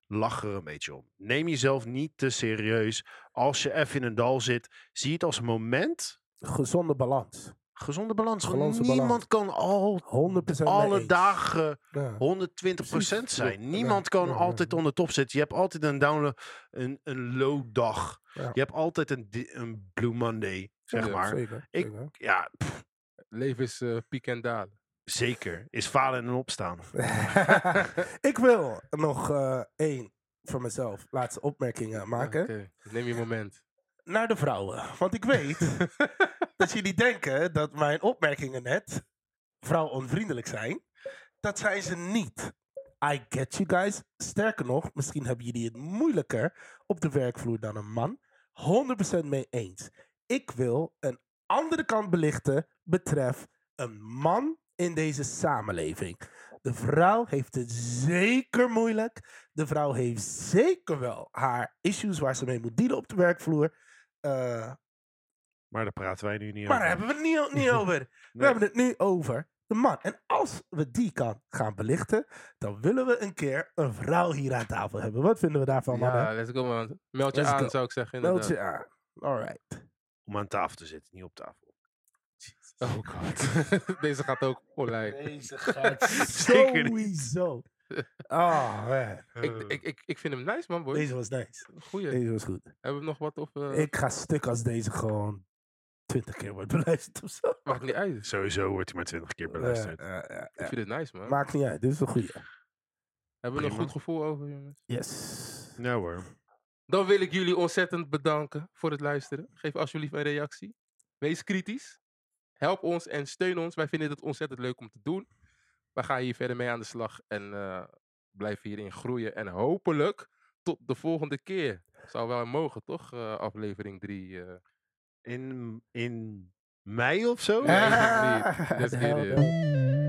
lach er een beetje om. Neem jezelf niet te serieus. Als je even in een dal zit, zie het als een moment. Gezonde balans. 100% Gezonde balans. Gezonde niemand kan al mee alle eens. dagen Ja. 120% Precies. zijn. Ja, Niemand kan ja, altijd ja. on de top zitten. Je hebt altijd een down, een, een low dag. Je hebt altijd een, een Blue Monday, zeg maar. Zeker. Ik- zeker. Ja, pff, Leven is eh, piek en dalen. zeker. Is falen en opstaan. ik wil nog eh, één voor mezelf laatste opmerkingen maken. Neem je moment. Naar de vrouwen. Want ik weet dat jullie denken dat mijn opmerkingen net vrouwonvriendelijk zijn. Dat zijn ze niet. I get you guys. Sterker nog, misschien hebben jullie het moeilijker op de werkvloer dan een man. 100% mee eens. Ik wil een andere kant belichten betreft een man in deze samenleving. De vrouw heeft het zeker moeilijk. De vrouw heeft zeker wel haar issues waar ze mee moet dealen op de werkvloer. Eh, Maar daar praten wij nu niet maar daar over. hebben we het niet, niet over. We hebben het nu over de man. En als we die kant gaan belichten, dan willen we een keer een vrouw hier aan tafel hebben. Wat vinden we daarvan, mannen? Ja, let's go man. Meld je Let's aan, go. zou ik zeggen. Meld inderdaad. je aan. Alright. Om aan tafel te zitten, niet op tafel. Oh god. Deze gaat ook online. Deze gaat Zeker niet. sowieso. Oh, man. Ik, ik, ik, ik vind hem nice man, boy. Deze was nice. Goeie. Deze was goed. Hebben we nog wat of... eh, Ik ga stuk als deze gewoon twintig keer wordt beluisterd of zo. Maakt niet uit. Sowieso wordt hij maar twintig keer beluisterd. Ja, ja, ja, Ik vind het nice man. Maakt niet uit. Dit is een goeie. Hebben we een Prima. goed gevoel over jongens? Yes. Nou hoor. Dan wil ik jullie ontzettend bedanken voor het luisteren. Geef alsjeblieft een reactie. Wees kritisch. Help ons en steun ons. Wij vinden het ontzettend leuk om te doen. We gaan hier verder mee aan de slag en eh, blijven hierin groeien. En hopelijk tot de volgende keer. Zou wel mogen, toch? Eh, aflevering 3. In, in mei of zo? Nee, ik niet. Dat is.